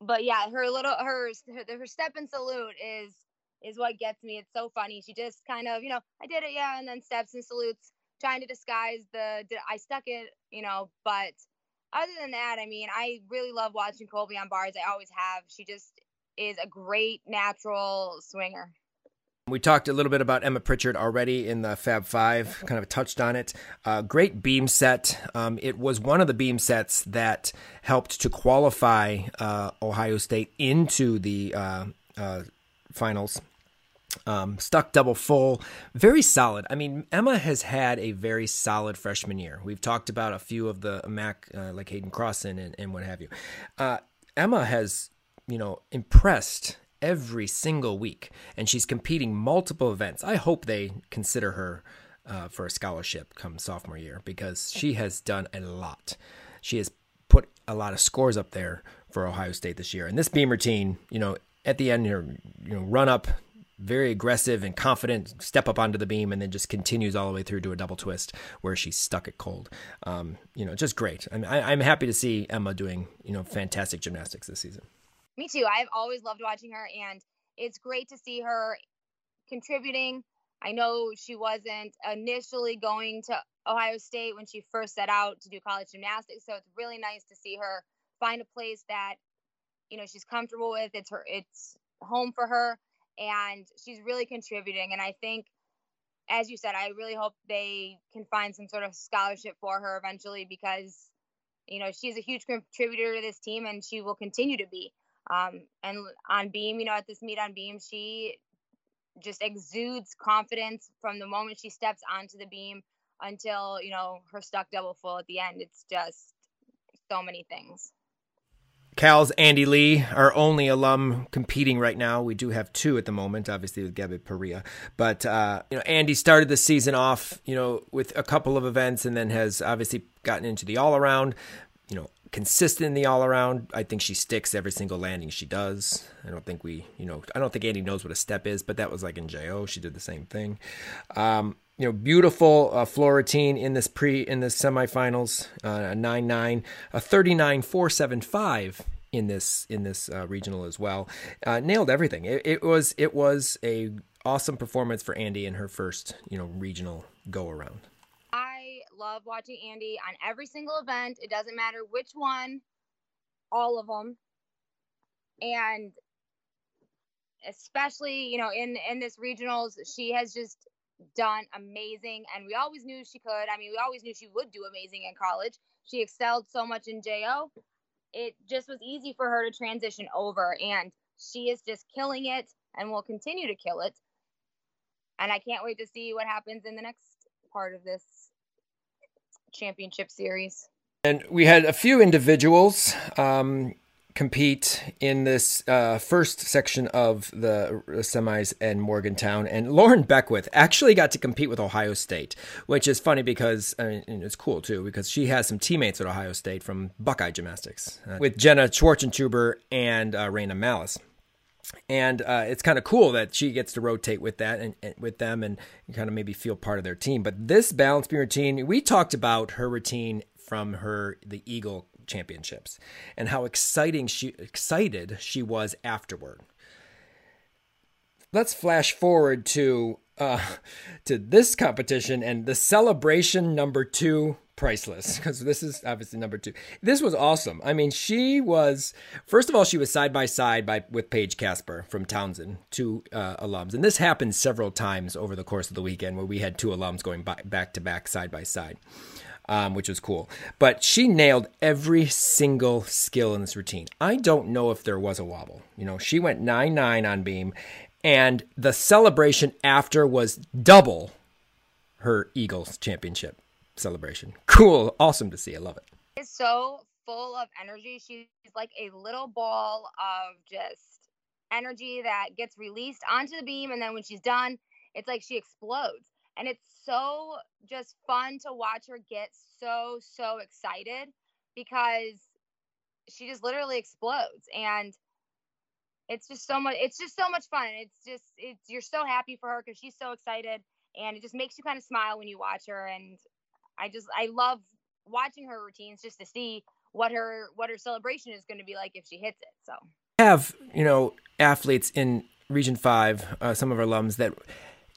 But yeah, her little, her, her step and salute is, is what gets me. It's so funny. She just kind of, you know, I did it, yeah, and then steps and salutes, trying to disguise the, I stuck it, you know, but other than that, I mean, I really love watching Colby on bars. I always have. She just is a great natural swinger. We talked a little bit about Emma Pritchard already in the Fab Five, kind of touched on it. Uh, great beam set. Um, it was one of the beam sets that helped to qualify uh, Ohio State into the uh, uh finals um, stuck double full, very solid. I mean, Emma has had a very solid freshman year. We've talked about a few of the MAC, uh, like Hayden Crossan and, and what have you. Uh, Emma has, you know, impressed every single week, and she's competing multiple events. I hope they consider her uh, for a scholarship come sophomore year because she has done a lot. She has put a lot of scores up there for Ohio State this year. And this beam routine, you know, at the end, you know run up very aggressive and confident, step up onto the beam, and then just continues all the way through to a double twist where she's stuck it cold. Um, you know, just great. I'm, I, am happy to see Emma doing, you know, fantastic gymnastics this season. Me too. I've always loved watching her, and it's great to see her contributing I know she wasn't initially going to Ohio State when she first set out to do college gymnastics, so it's really nice to see her find a place that you know she's comfortable with. It's her it's home for her and she's really contributing and I think as you said, I really hope they can find some sort of scholarship for her eventually because you know she's a huge contributor to this team and she will continue to be. Um, and on beam, you know, at this meet on beam, she just exudes confidence from the moment she steps onto the beam until you know her stuck double full at the end. It's just so many things. Cal's Andy Lee, our only alum competing right now. We do have two at the moment, obviously with Gabby Perea. But uh, you know, Andy started the season off, you know, with a couple of events, and then has obviously gotten into the all around. You know, consistent in the all around. I think she sticks every single landing she does. I don't think we, you know, I don't think Andy knows what a step is, but that was like in JO. She did the same thing. Um, you know, beautiful uh, floor routine in this pre in this semifinals, uh, a nine nine, a thirty nine four seven five in this in this uh, regional as well. Uh, nailed everything. It, it, was it was a awesome performance for Andy in her first you know regional go around. I love watching Andy on every single event. It doesn't matter which one, all of them, and especially you know in in this regionals, she has just done amazing and we always knew she could. I mean, we always knew she would do amazing in college. She excelled so much in JO. It just was easy for her to transition over and she is just killing it and will continue to kill it. And I can't wait to see what happens in the next part of this championship series. And we had a few individuals. Um, compete in this uh, first section of the semis in Morgantown. And Lauren Beckwith actually got to compete with Ohio State, which is funny because I mean, it's cool too, because she has some teammates at Ohio State from Buckeye Gymnastics uh, with Jenna Schwartzentruber and uh, Raina Malice. And uh, it's kind of cool that she gets to rotate with that and, and with them and kind of maybe feel part of their team. But this balance beam routine, we talked about her routine from her the EAGL championships and how exciting she excited she was afterward. Let's flash forward to uh, to this competition and the celebration number two priceless because this is obviously number two. This was awesome. I mean, she was first of all she was side by side by with Paige Casper from Towson, two uh, alums, and this happened several times over the course of the weekend where we had two alums going by, back to back, side by side um, which was cool. But she nailed every single skill in this routine. I don't know if there was a wobble. You know, she went 9 9 on beam, and the celebration after was double her Eagles championship celebration. Cool. Awesome to see. I love it. It's so full of energy. She's like a little ball of just energy that gets released onto the beam. And then when she's done, it's like she explodes. And it's so just fun to watch her get so, so excited because she just literally explodes. And it's just so much, it's just so much fun. It's just, it's, you're so happy for her because she's so excited and it just makes you kind of smile when you watch her. And I just, I love watching her routines just to see what her, what her celebration is going to be like if she hits it. So have, you know, athletes in region five, uh, some of our alums that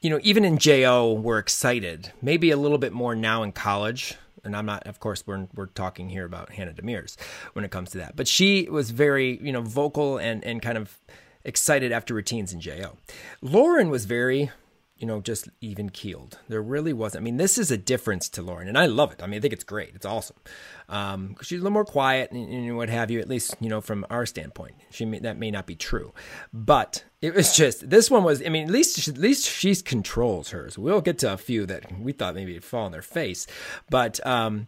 you know, even in JO, we're excited. Maybe a little bit more now in college. And I'm not, of course, we're, we're talking here about Hannah Demers when it comes to that. But she was very, you know, vocal and, and kind of excited after routines in JO. Lauren was very you know, just even keeled. There really wasn't. I mean, this is a difference to Lauren, and I love it. I mean, I think it's great. It's awesome. Um, she's a little more quiet and, and, what have you. At least you know from our standpoint, she may, that may not be true, but it was just this one was. I mean, at least she, at least she controls hers. We'll get to a few that we thought maybe would fall on their face, but um,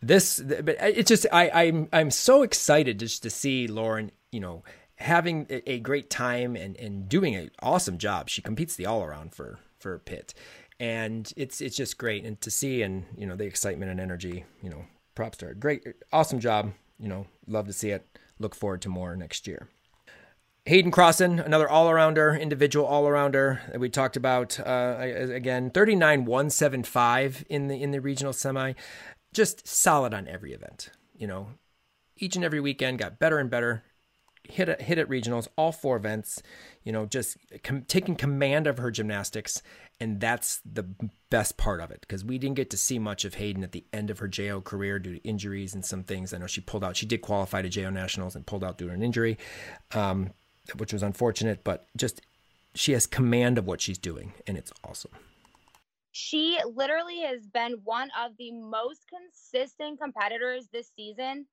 this, but it's just I, I'm I'm so excited just to see Lauren. You know having a great time and, and doing an awesome job. She competes the all around for for Pitt, and it's it's just great and to see and you know the excitement and energy. You know, props to her. Great, awesome job. You know, love to see it. Look forward to more next year. Hayden Crossan, another all-arounder, individual all-arounder that we talked about uh, again, 39-175 in the in the regional semi, just solid on every event. You know, each and every weekend got better and better hit at, hit at regionals, all four events, you know, just com- taking command of her gymnastics And that's the best part of it because we didn't get to see much of Hayden at the end of her JO career due to injuries and some things. I know she pulled out. She did qualify to JO Nationals and pulled out due to an injury, um, which was unfortunate, but just she has command of what she's doing, and it's awesome. She literally has been one of the most consistent competitors this season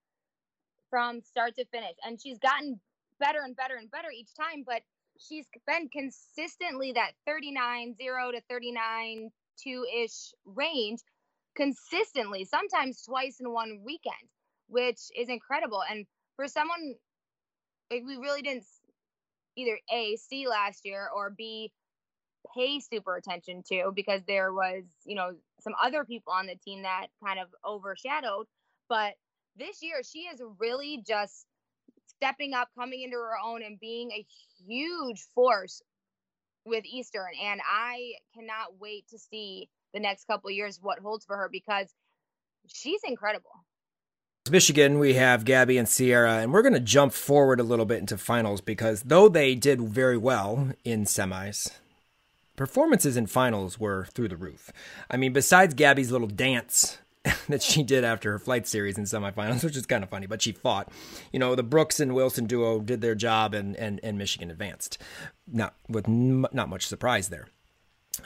from start to finish. And she's gotten better and better and better each time, but she's been consistently that 39 0 to 39 2 ish range consistently, sometimes twice in one weekend, which is incredible. And for someone like we really didn't either A, see last year or B, pay super attention to because there was, you know, some other people on the team that kind of overshadowed. But this year, she is really just stepping up, coming into her own, and being a huge force with Eastern. And I cannot wait to see the next couple years what holds for her because she's incredible. Michigan, we have Gabby and Sierra, and we're going to jump forward a little bit into finals because though they did very well in semis, performances in finals were through the roof. I mean, besides Gabby's little dance that she did after her flight series in semifinals, which is kind of funny, but she fought. You know, the Brooks and Wilson duo did their job, and and, and Michigan advanced. Not with n- not much surprise there.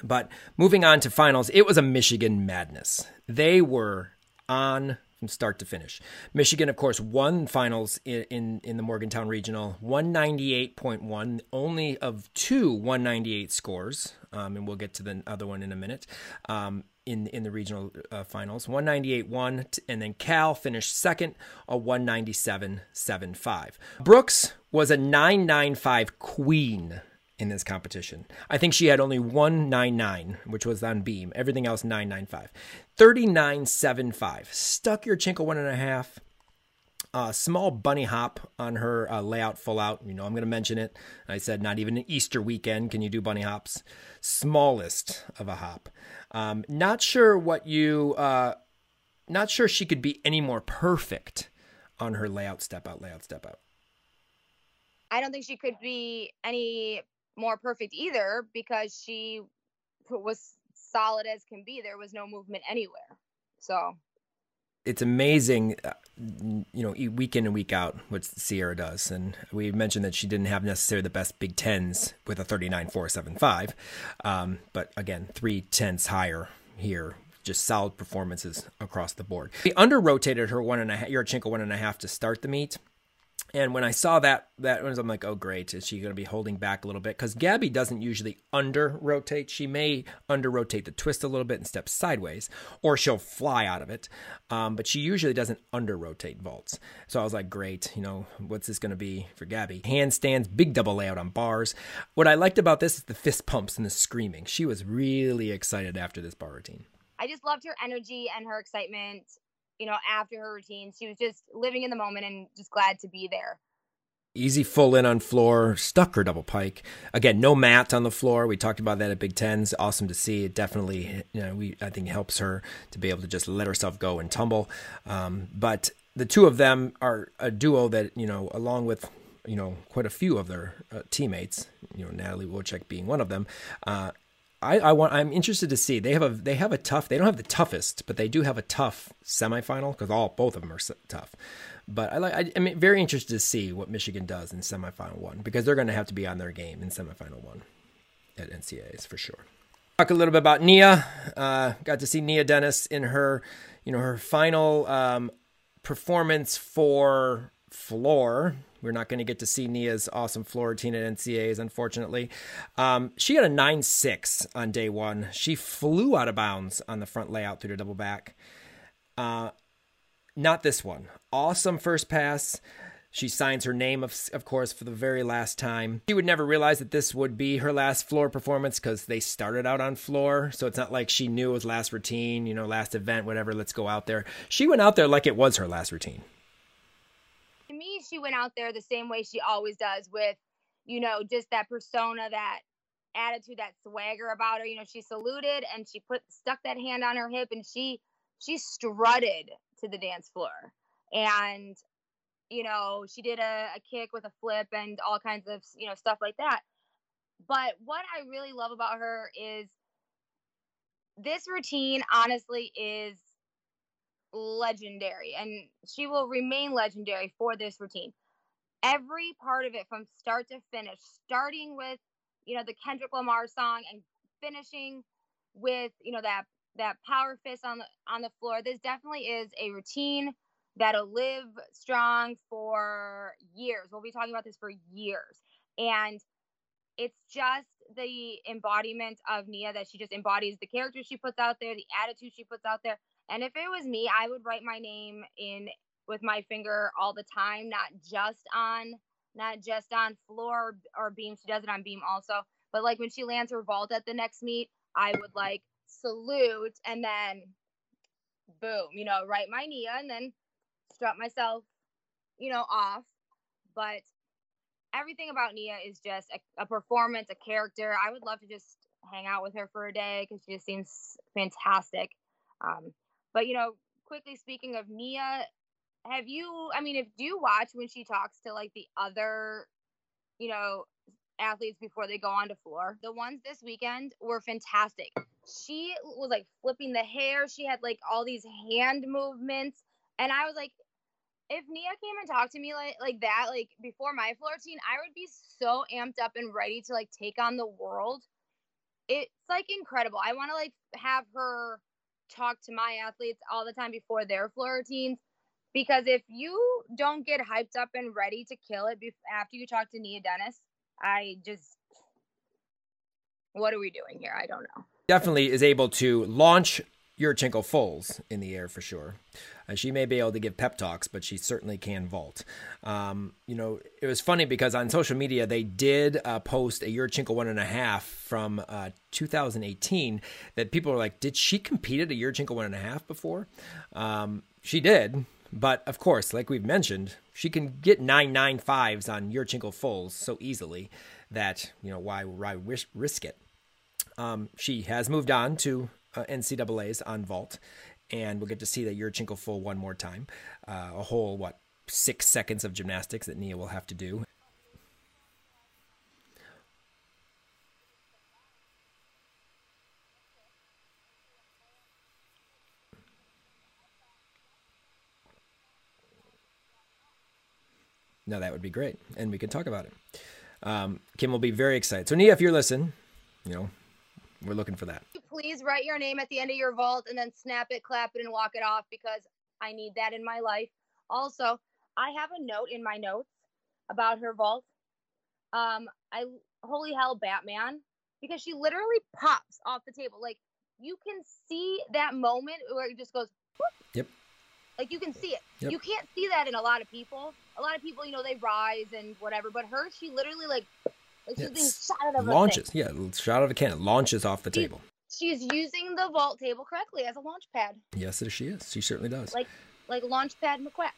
But moving on to finals, it was a Michigan madness. They were on from start to finish. Michigan, of course, won finals in, in, in the Morgantown Regional, 198.1, only of two 198 scores, um, and we'll get to the other one in a minute. Um, in in the regional uh, finals, 198.1, and then Cal finished second, a 197.75. Brooks was a 995 queen in this competition. I think she had only 199, which was on beam. Everything else 995. 3975. Stuck Yurchenko one and a half. Uh, small bunny hop on her uh, layout full out. You know, I'm going to mention it. I said, not even an Easter weekend can you do bunny hops. Smallest of a hop. Um, not sure what you, uh, not sure she could be any more perfect on her layout, step out, layout, step out. I don't think she could be any more perfect either because she was solid as can be. There was no movement anywhere. So it's amazing, uh, you know, week in and week out what Sierra does. And we mentioned that she didn't have necessarily the best Big Tens with a 39.475. Um, but again, three tenths higher here. Just solid performances across the board. He under rotated her one and a half, Yurchenko one and a half to start the meet. And when I saw that, that was I'm like, oh great, is she going to be holding back a little bit? Because Gabby doesn't usually under rotate. She may under rotate the twist a little bit and step sideways, or she'll fly out of it. Um, but she usually doesn't under rotate vaults. So I was like, great, you know, what's this going to be for Gabby? Handstands, big double layout on bars. What I liked about this is the fist pumps and the screaming. She was really excited after this bar routine. I just loved her energy and her excitement you know, after her routine. She was just living in the moment and just glad to be there. Easy full in on floor, stuck her double pike. Again, no mat on the floor. We talked about that at Big Tens. Awesome to see. It definitely, you know, we I think helps her to be able to just let herself go and tumble. Um, but the two of them are a duo that you know, along with you know quite a few of their uh, teammates, you know, Natalie Wojcik being one of them. Uh, I, I want I'm interested to see they have a they have a tough they don't have the toughest but they do have a tough semifinal because all both of them are tough but I like I, am very interested to see what Michigan does in semifinal one because they're going to have to be on their game in semifinal one at NCAA's for sure. Talk a little bit about Nia. Uh, got to see Nia Dennis in her you know her final um, performance for floor we're not going to get to see Nia's awesome floor routine at NCAAs, unfortunately. Um, she had a 9 6 on day one. She flew out of bounds on the front layout through the double back. Uh, not this one. Awesome first pass. She signs her name, of, of course, for the very last time. She would never realize that this would be her last floor performance because they started out on floor. So it's not like she knew it was last routine, you know, last event, whatever, let's go out there. She went out there like it was her last routine she went out there the same way she always does with, you know, just that persona, that attitude, that swagger about her. You know, she saluted and she put stuck that hand on her hip and she she strutted to the dance floor. And you know, she did a, a kick with a flip and all kinds of, you know, stuff like that. But what I really love about her is this routine honestly is legendary and she will remain legendary for this routine. Every part of it from start to finish, starting with, you know, the Kendrick Lamar song and finishing with, you know, that that power fist on the on the floor. This definitely is a routine that'll live strong for years. We'll be talking about this for years. And it's just the embodiment of Nia that she just embodies the character she puts out there, the attitude she puts out there. And if it was me, I would write my name in with my finger all the time, not just on not just on floor or beam. She does it on beam also. But like when she lands her vault at the next meet, I would like salute and then boom, you know, write my Nia and then strut myself, you know, off. But everything about Nia is just a, a performance, a character. I would love to just hang out with her for a day because she just seems fantastic. Um, but you know, quickly speaking of Nia, have you? I mean, if do you watch when she talks to like the other, you know, athletes before they go onto floor? The ones this weekend were fantastic. She was like flipping the hair. She had like all these hand movements, and I was like, if Nia came and talked to me like like that, like before my floor routine, I would be so amped up and ready to like take on the world. It's like incredible. I want to like have her talk to my athletes all the time before their floor routines because if you don't get hyped up and ready to kill it after you talk to Nia Dennis, I just what are we doing here? I don't know. Definitely is able to launch Yurchenko fulls in the air for sure. Uh, she may be able to give pep talks, but she certainly can vault. Um, you know, it was funny because on social media they did uh, post a Yurchenko one and a half from uh, 2018 that people were like, "Did she compete at a Yurchenko one and a half before?" Um, she did, but of course, like we've mentioned, she can get nine nine fives on Yurchenko fulls so easily that you know why why risk it. Um, she has moved on to uh, NCAA's on vault, and we'll get to see that Yurchenko full one more time. Uh, a whole what six seconds of gymnastics that Nia will have to do. No, that would be great, and we can talk about it. Um, Kim will be very excited. So, Nia, if you're listening, you know, we're looking for that. Please write your name at the end of your vault and then snap it, clap it, and walk it off because I need that in my life. Also, I have a note in my notes about her vault. Um, I holy hell, Batman, because she literally pops off the table. Like you can see that moment where it just goes. Whoop. Yep. Like you can see it. Yep. You can't see that in a lot of people. A lot of people, you know, they rise and whatever, but her, she literally like like she's being shot out of launches. A yeah, shot out of a cannon. Launches off the she's, table. She's using the vault table correctly as a launch pad. Yes, she is. She certainly does. Like like launch pad McQuack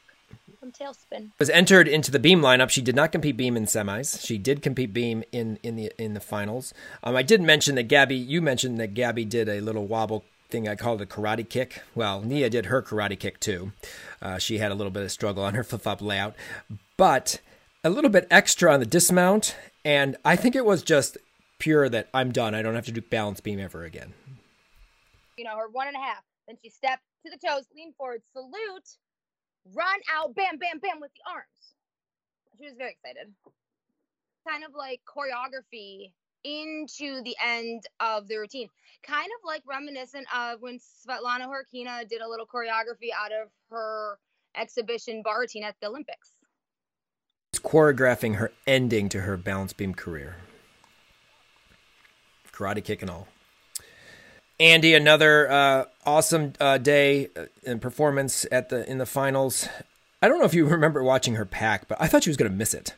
from Tailspin. Was entered into the beam lineup. She did not compete beam in semis. She did compete beam in in the in the finals. Um, I did mention that Gabby. You mentioned that Gabby did a little wobble thing I called a karate kick. Well, Nia did her karate kick too. Uh, she had a little bit of struggle on her flip flop layout, but a little bit extra on the dismount and I think it was just pure that I'm done. I don't have to do balance beam ever again. You know, her one and a half. Then she stepped to the toes, lean forward, salute, run out, bam, bam, bam with the arms. She was very excited. Kind of like choreography into the end of the routine. Kind of like reminiscent of when Svetlana Khorkina did a little choreography out of her exhibition bar routine at the Olympics choreographing her ending to her balance beam career. Karate kick and all. Andy, another uh, awesome uh, day and performance at the in the finals. I don't know if you remember watching her pack, but I thought she was going to miss it.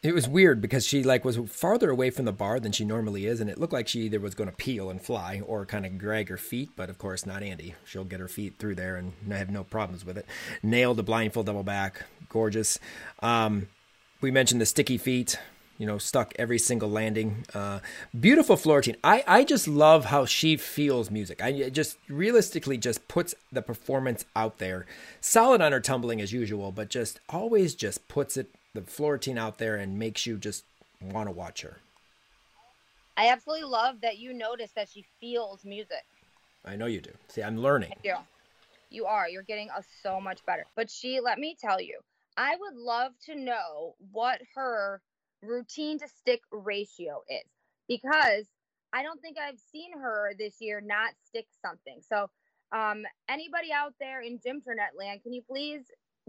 It was weird because she like was farther away from the bar than she normally is, and it looked like she either was going to peel and fly or kind of drag her feet. But of course, not Andy. She'll get her feet through there and I have no problems with it. Nailed the blindfold double back, gorgeous. Um, we mentioned the sticky feet, you know, stuck every single landing. Uh, beautiful floor routine. I, I just love how she feels music. I just realistically just puts the performance out there. Solid on her tumbling as usual, but just always just puts it the floor routine out there and makes you just want to watch her. I absolutely love that you notice that she feels music. I know you do. See, I'm learning. I do. You are. You're getting us so much better. But she, let me tell you, I would love to know what her routine to stick ratio is because I don't think I've seen her this year not stick something. So, um, anybody out there in Gymternet land, can you please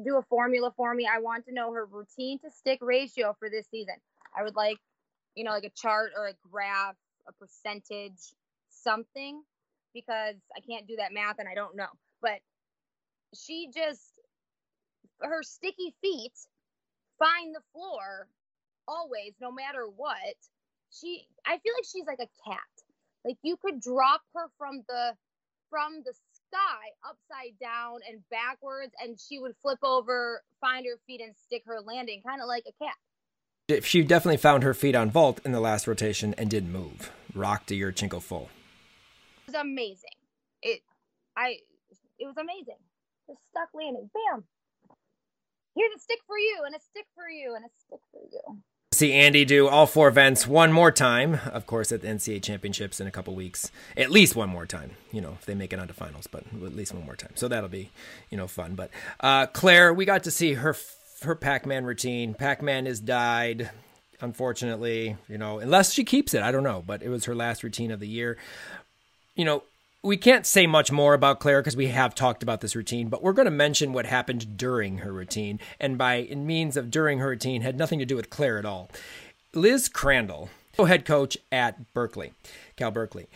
do a formula for me? I want to know her routine to stick ratio for this season. I would like, you know, like a chart or a graph, a percentage, something, because I can't do that math and I don't know. But she just, her sticky feet find the floor always, no matter what. She, I feel like she's like a cat. Like you could drop her from the from the sky upside down and backwards, and she would flip over, find her feet, and stick her landing, kind of like a cat. She definitely found her feet on vault in the last rotation and didn't move. Rocked to Yurchenko full. It was amazing. It, I, it was amazing. Just stuck landing, bam. Here's a stick for you, and a stick for you, and a stick for you see Andy do all four events one more time, of course, at the NCAA championships in a couple weeks. At least one more time, you know, if they make it onto finals, but at least one more time. So that'll be, you know, fun. But uh, Claire, we got to see her her Pac-Man routine. Pac-Man has died, unfortunately. You know, unless she keeps it, I don't know. But it was her last routine of the year. You know, we can't say much more about Claire because we have talked about this routine, but we're going to mention what happened during her routine. And by means of during her routine, had nothing to do with Claire at all. Liz Crandall, head coach at Berkeley, Cal Berkeley,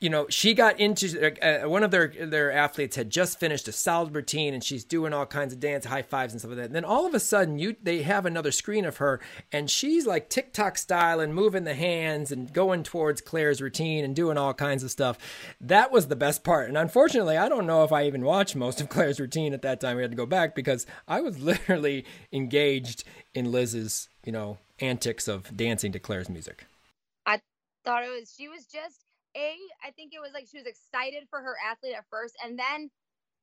you know, she got into uh, one of their their athletes had just finished a solid routine, and she's doing all kinds of dance, high fives, and stuff like that. And then all of a sudden, you they have another screen of her, and she's like TikTok style and moving the hands and going towards Claire's routine and doing all kinds of stuff. That was the best part. And unfortunately, I don't know if I even watched most of Claire's routine at that time. We had to go back because I was literally engaged in Liz's, you know, antics of dancing to Claire's music. I thought it was she was just a I think it was like she was excited for her athlete at first, and then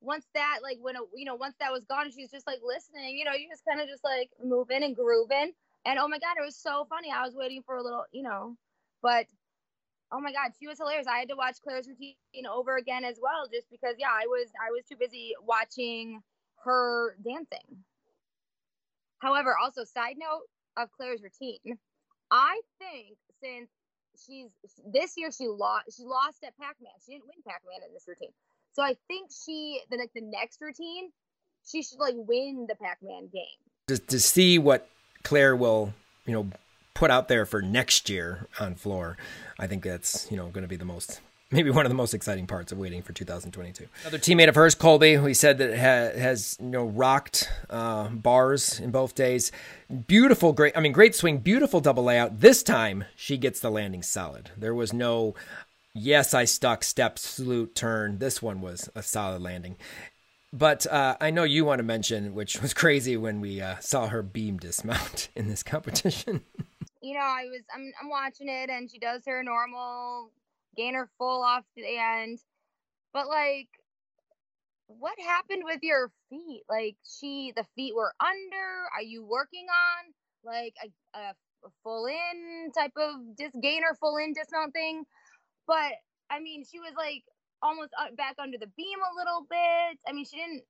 once that like when it, you know once that was gone, she's just like listening. You know, you just kind of just like moving and grooving. And oh my god, it was so funny. I was waiting for a little, you know, but oh my god, she was hilarious. I had to watch Claire's routine over again as well, just because yeah, I was I was too busy watching her dancing. However, also side note of Claire's routine, I think since she's this year she lost she lost at Pac-Man. She didn't win Pac-Man in this routine. So I think she the like the next routine, she should like win the Pac-Man game. To, to see what Claire will, you know, put out there for next year on floor, I think that's, you know, going to be the most maybe one of the most exciting parts of waiting for 2022. Another teammate of hers, Colby, who he said that ha- has you know rocked uh, bars in both days. Beautiful, great. I mean, great swing, beautiful double layout. This time she gets the landing solid. There was no. Yes, I stuck step, salute, turn. This one was a solid landing. But uh, I know you want to mention, which was crazy when we uh, saw her beam dismount in this competition. you know, I was I'm I'm watching it and she does her normal gainer full off the end. But like what happened with your feet? Like she the feet were under. Are you working on like a, a, a full in type of dis gainer full in dismount thing? But I mean, she was like almost back under the beam a little bit. I mean, she didn't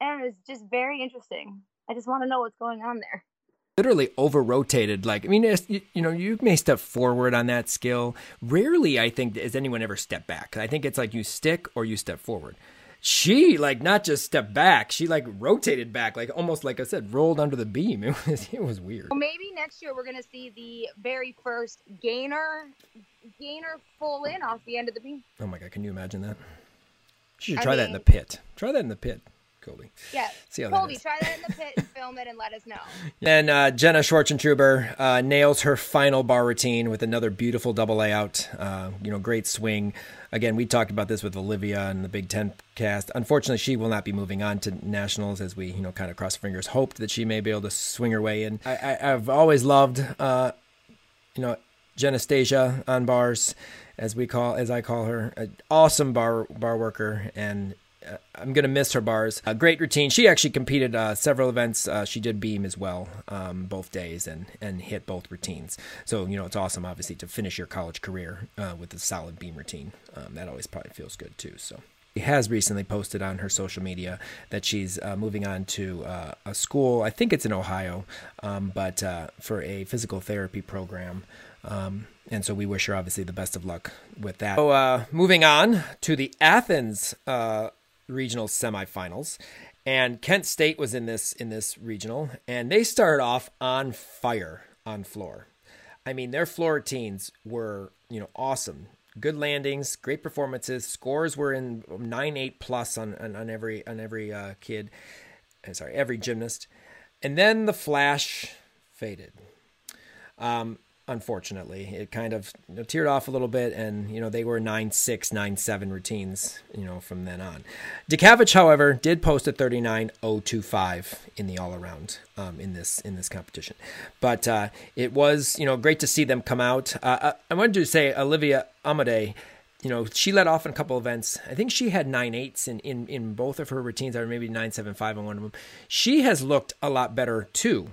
and it was just very interesting. I just want to know what's going on there literally over rotated. Like, I mean, you, you, know, you may step forward on that skill. Rarely, I think, does anyone ever step back. I think it's like you stick or you step forward. She like not just stepped back, she like rotated back, like almost like I said, rolled under the beam. It was it was weird. Well, maybe next year we're gonna see the very first gainer, gainer full in off the end of the beam. Oh my god, can you imagine that? You should try I mean, that in the pit. Try that in the pit. Colby. Yeah. See how Colby, try that in the pit and film it and let us know. And uh, Jenna Schwartzentruber uh, nails her final bar routine with another beautiful double layout. Uh, you know, great swing. Again, we talked about this with Olivia and the Big Ten cast. Unfortunately, she will not be moving on to nationals, as we you know kind of cross fingers hoped that she may be able to swing her way in. I, have always loved, uh, you know, Genastasia on bars, as we call as I call her, an awesome bar bar worker and I'm going to miss her bars. A great routine. She actually competed uh, several events. Uh, she did beam as well, um, both days, and and hit both routines. So you know it's awesome, obviously, to finish your college career uh, with a solid beam routine. Um, that always probably feels good too. So she has recently posted on her social media that she's uh, moving on to uh, a school. I think it's in Ohio, um, but uh, for a physical therapy program. Um, and so we wish her obviously the best of luck with that. So uh, moving on to the Athens uh, regional semifinals, and Kent State was in this in this regional, and they started off on fire on floor. I mean, their floor routines were you know awesome good landings, great performances. Scores were in nine eight plus on on, on every on every uh, kid. Uh, sorry, every gymnast. And then the flash faded. Um, unfortunately. It kind of you know, teared off a little bit, and you know they were nine six, nine seven routines, you know, from then on. Dekavich, however, did post a thirty nine oh two five in the all around um, in this in this competition, but uh, it was you know great to see them come out. Uh, uh I wanted to say Olivia Amade you know, she led off in a couple events. I think she had nine eights in, in, in both of her routines, or maybe nine seven five on one of them. She has looked a lot better too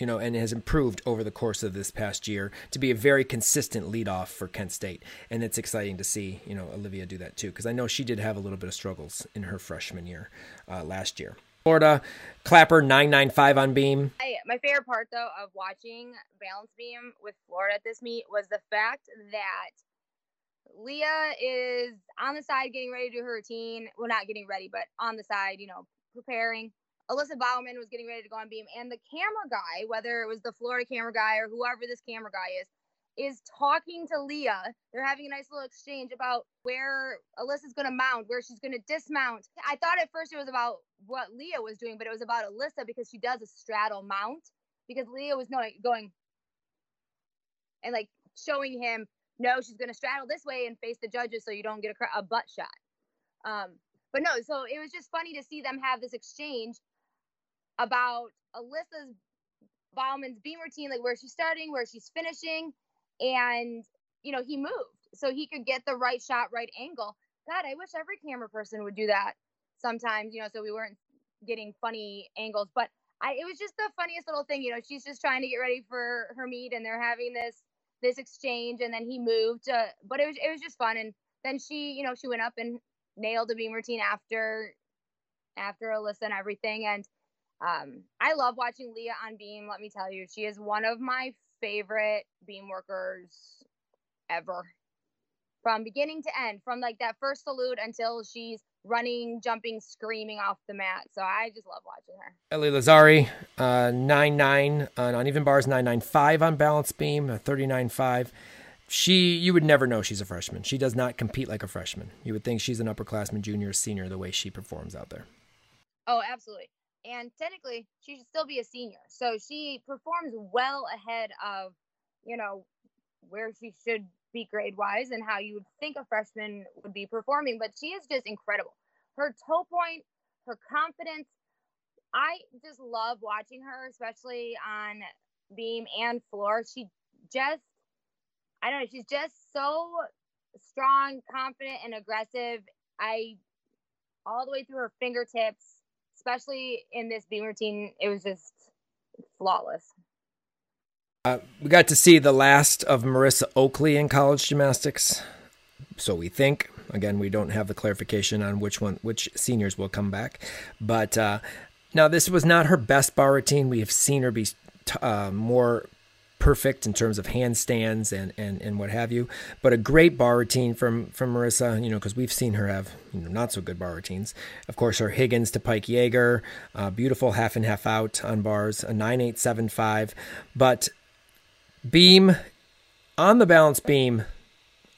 you know, and has improved over the course of this past year to be a very consistent leadoff for Kent State. And it's exciting to see, you know, Olivia do that too, because I know she did have a little bit of struggles in her freshman year uh, last year. Florida, Clapper 995 on beam. I, my favorite part, though, of watching balance beam with Florida at this meet was the fact that Leah is on the side getting ready to do her routine. Well, not getting ready, but on the side, you know, preparing. Alyssa Baumann was getting ready to go on beam, and the camera guy, whether it was the Florida camera guy or whoever this camera guy is, is talking to Leah. They're having a nice little exchange about where Alyssa's going to mount, where she's going to dismount. I thought at first it was about what Leah was doing, but it was about Alyssa because she does a straddle mount. Because Leah was going and like showing him, no, she's going to straddle this way and face the judges so you don't get a, a butt shot. Um, but no, so it was just funny to see them have this exchange about Alyssa's Baumann's beam routine, like where she's starting, where she's finishing, and you know he moved so he could get the right shot, right angle. God, I wish every camera person would do that sometimes, you know, so we weren't getting funny angles. But I, it was just the funniest little thing, you know. She's just trying to get ready for her meet, and they're having this this exchange, and then he moved. Uh, but it was it was just fun, and then she, you know, she went up and nailed a beam routine after after Alyssa and everything, and um, I love watching Leah on beam. Let me tell you, she is one of my favorite beam workers ever. From beginning to end, from like that first salute until she's running, jumping, screaming off the mat. So I just love watching her. Ellie Lazzari, uh, 9 9 on uneven bars, 9 9 5 on balance beam, 39 5. She, you would never know she's a freshman. She does not compete like a freshman. You would think she's an upperclassman, junior, senior, the way she performs out there. Oh, absolutely and technically she should still be a senior. So she performs well ahead of, you know, where she should be grade wise and how you would think a freshman would be performing. But she is just incredible. Her toe point, her confidence. I just love watching her, especially on beam and floor. She just, I don't know, she's just so strong, confident, and aggressive. I, all the way through her fingertips, especially in this beam routine, it was just flawless. Uh, we got to see the last of Marissa Oakley in college gymnastics, so we think. Again, we don't have the clarification on which one, which seniors will come back, but uh, now this was not her best bar routine. We have seen her be uh, more perfect in terms of handstands and, and, and what have you. But a great bar routine from, from Marissa, you know, because we've seen her have you know, not so good bar routines. Of course, her Higgins to Pike Jaeger, uh, beautiful half and half out on bars, a 9875. But beam on the balance beam,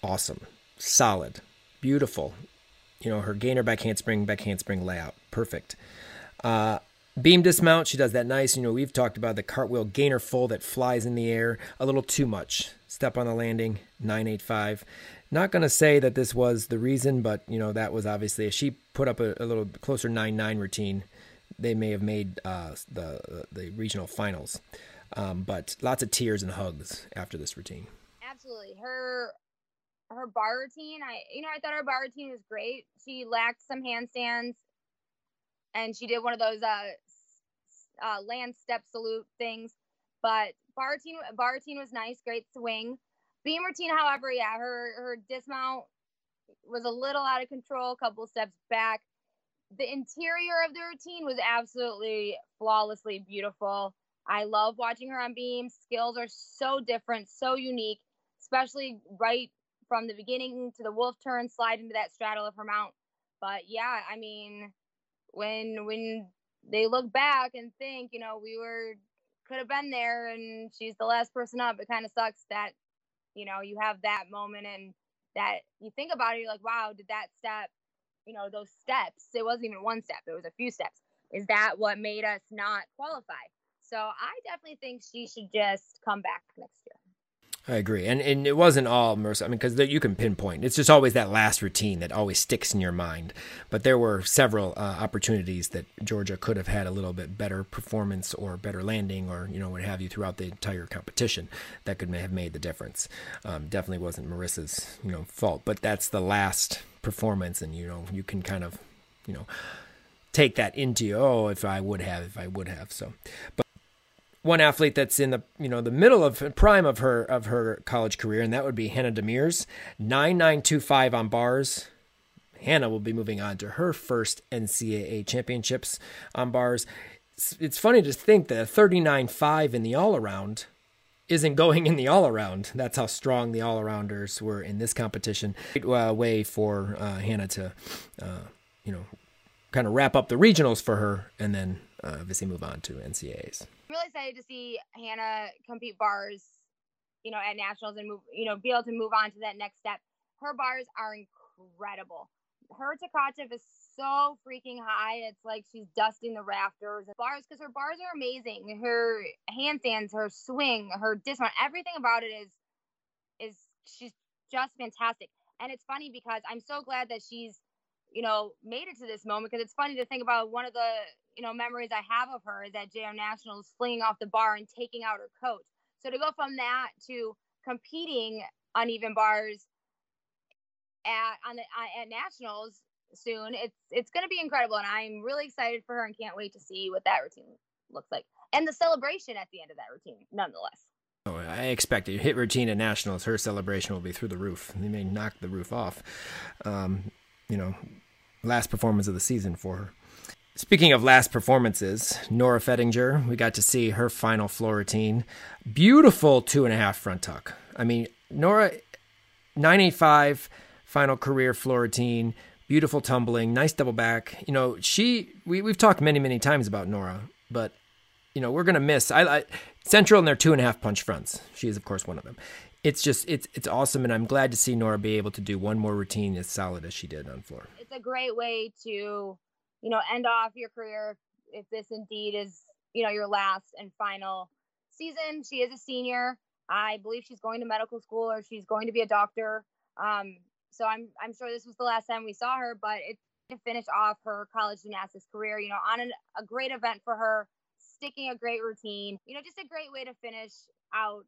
awesome, solid, beautiful. You know, her gainer back handspring, back handspring layout, perfect. Uh, Beam dismount, she does that nice. You know, we've talked about the cartwheel gainer full that flies in the air a little too much. Step on the landing, 985. Not going to say that this was the reason, but, you know, that was obviously, if she put up a, a little closer 9 9 routine, they may have made uh, the, the regional finals. Um, but lots of tears and hugs after this routine. Absolutely. Her her bar routine, I you know I thought her bar routine was great. She lacked some handstands, and she did one of those uh, uh land step salute things. But bar routine was nice, great swing. Beam routine, however, yeah, her her dismount was a little out of control, a couple steps back. The interior of the routine was absolutely flawlessly beautiful. I love watching her on beam. Skills are so different, so unique, especially right from the beginning to the wolf turn, slide into that straddle of her mount. But yeah, I mean, when when they look back and think, you know, we were could have been there and she's the last person up, it kind of sucks that, you know, you have that moment and that you think about it, you're like, wow, did that step, you know, those steps, it wasn't even one step, it was a few steps. Is that what made us not qualify? So I definitely think she should just come back next. I agree, and and it wasn't all Marissa. I mean, because you can pinpoint. It's just always that last routine that always sticks in your mind. But there were several uh, opportunities that Georgia could have had a little bit better performance or better landing, or you know what have you throughout the entire competition that could have made the difference. Um, definitely wasn't Marissa's you know fault, but that's the last performance, and you know you can kind of you know take that into oh if I would have if I would have so. But one athlete that's in the you know the middle of prime of her of her college career, and that would be Hannah Demers, nine nine two five on bars. Hannah will be moving on to her first NCAA championships on bars. It's, it's funny to think that a thirty nine five in the all around isn't going in the all around. That's how strong the all arounders were in this competition. Great uh, way for uh, Hannah to, uh, you know, kind of wrap up the regionals for her, and then uh, obviously move on to NCAAs really excited to see Hannah compete bars, you know, at nationals and move, you know, be able to move on to that next step. Her bars are incredible. Her Tkachev is so freaking high. It's like she's dusting the rafters. and Bars, because her bars are amazing. Her handstands, her swing, her dismount, everything about it is, is she's just fantastic. And it's funny because I'm so glad that she's, you know, made it to this moment because it's funny to think about one of the you know, memories I have of her is at JO Nationals flinging off the bar and taking out her coach. So to go from that to competing uneven bars at on the at nationals soon, it's it's going to be incredible, and I'm really excited for her and can't wait to see what that routine looks like and the celebration at the end of that routine, nonetheless. Oh, I expect it. Hit routine at nationals, her celebration will be through the roof. They may knock the roof off. Um, you know, last performance of the season for her. Speaking of last performances, Nora Fettinger, we got to see her final floor routine. Beautiful two and a half front tuck. I mean, Nora, 985 final career floor routine, beautiful tumbling, nice double back. You know, she, we, we've talked many, many times about Nora, but, you know, we're going to miss. I, I, Central and their two and a half punch fronts. She is, of course, one of them. It's just, it's, it's awesome. And I'm glad to see Nora be able to do one more routine as solid as she did on floor. It's a great way to you know, end off your career if this indeed is, you know, your last and final season. She is a senior. I believe she's going to medical school or she's going to be a doctor. Um, so I'm I'm sure this was the last time we saw her, but it to finish off her college gymnastics career, you know, on an, a great event for her, sticking a great routine, you know, just a great way to finish out,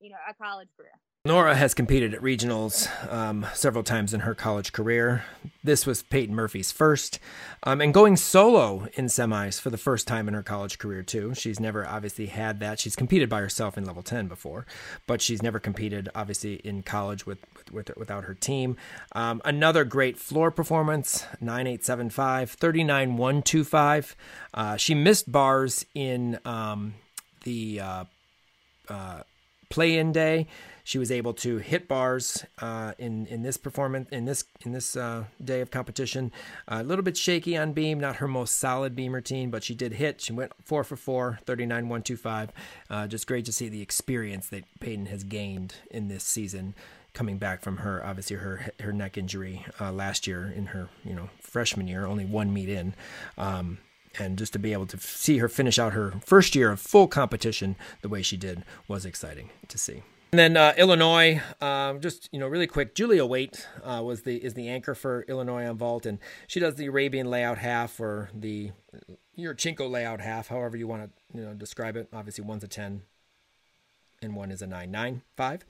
you know, a college career. Nora has competed at regionals um, several times in her college career. This was Peyton Murphy's first, um, and going solo in semis for the first time in her college career too. She's never obviously had that. She's competed by herself in level ten before, but she's never competed obviously in college with, with, with without her team. Um, another great floor performance: nine eight seven five, thirty nine one two five. Uh, she missed bars in um, the uh, uh, play-in day she was able to hit bars uh, in in this performance in this in this uh, day of competition. Uh, a little bit shaky on beam, not her most solid beam routine, but she did hit. She went four for four, 39 125. Uh, just great to see the experience that Peyton has gained in this season coming back from her obviously her her neck injury uh, last year in her you know freshman year, only one meet in. Um, and just to be able to see her finish out her first year of full competition the way she did was exciting to see. And then uh, Illinois, um, just you know, really quick. Julia Waite uh, was the is the anchor for Illinois on vault, and she does the Arabian layout half or the Yurchenko layout half, however you want to you know describe it. Obviously, one's a ten, and one is a 995.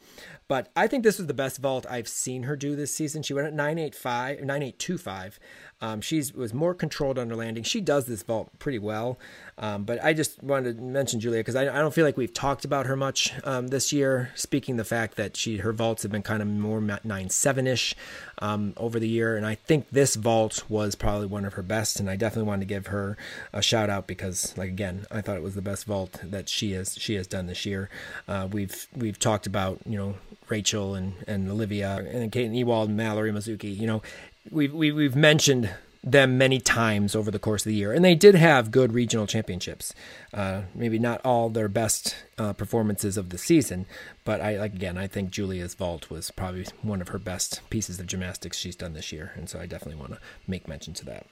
But I think this was the best vault I've seen her do this season. She went at 985, 9825. Um, she was more controlled under landing. She does this vault pretty well. Um, but I just wanted to mention Julia because I, I, don't feel like we've talked about her much um, this year. Speaking the fact that she her vaults have been kind of more nine seven ish um, over the year, and I think this vault was probably one of her best. And I definitely wanted to give her a shout out because, like again, I thought it was the best vault that she has she has done this year. Uh, we've we've talked about you know Rachel and and Olivia and Kate Ewald and Mallory Mizuki. You know, we've we, have mentioned them many times over the course of the year. And they did have good regional championships. Uh, maybe not all their best uh, performances of the season, but I again, I think Julia's vault was probably one of her best pieces of gymnastics she's done this year, and so I definitely want to make mention to that.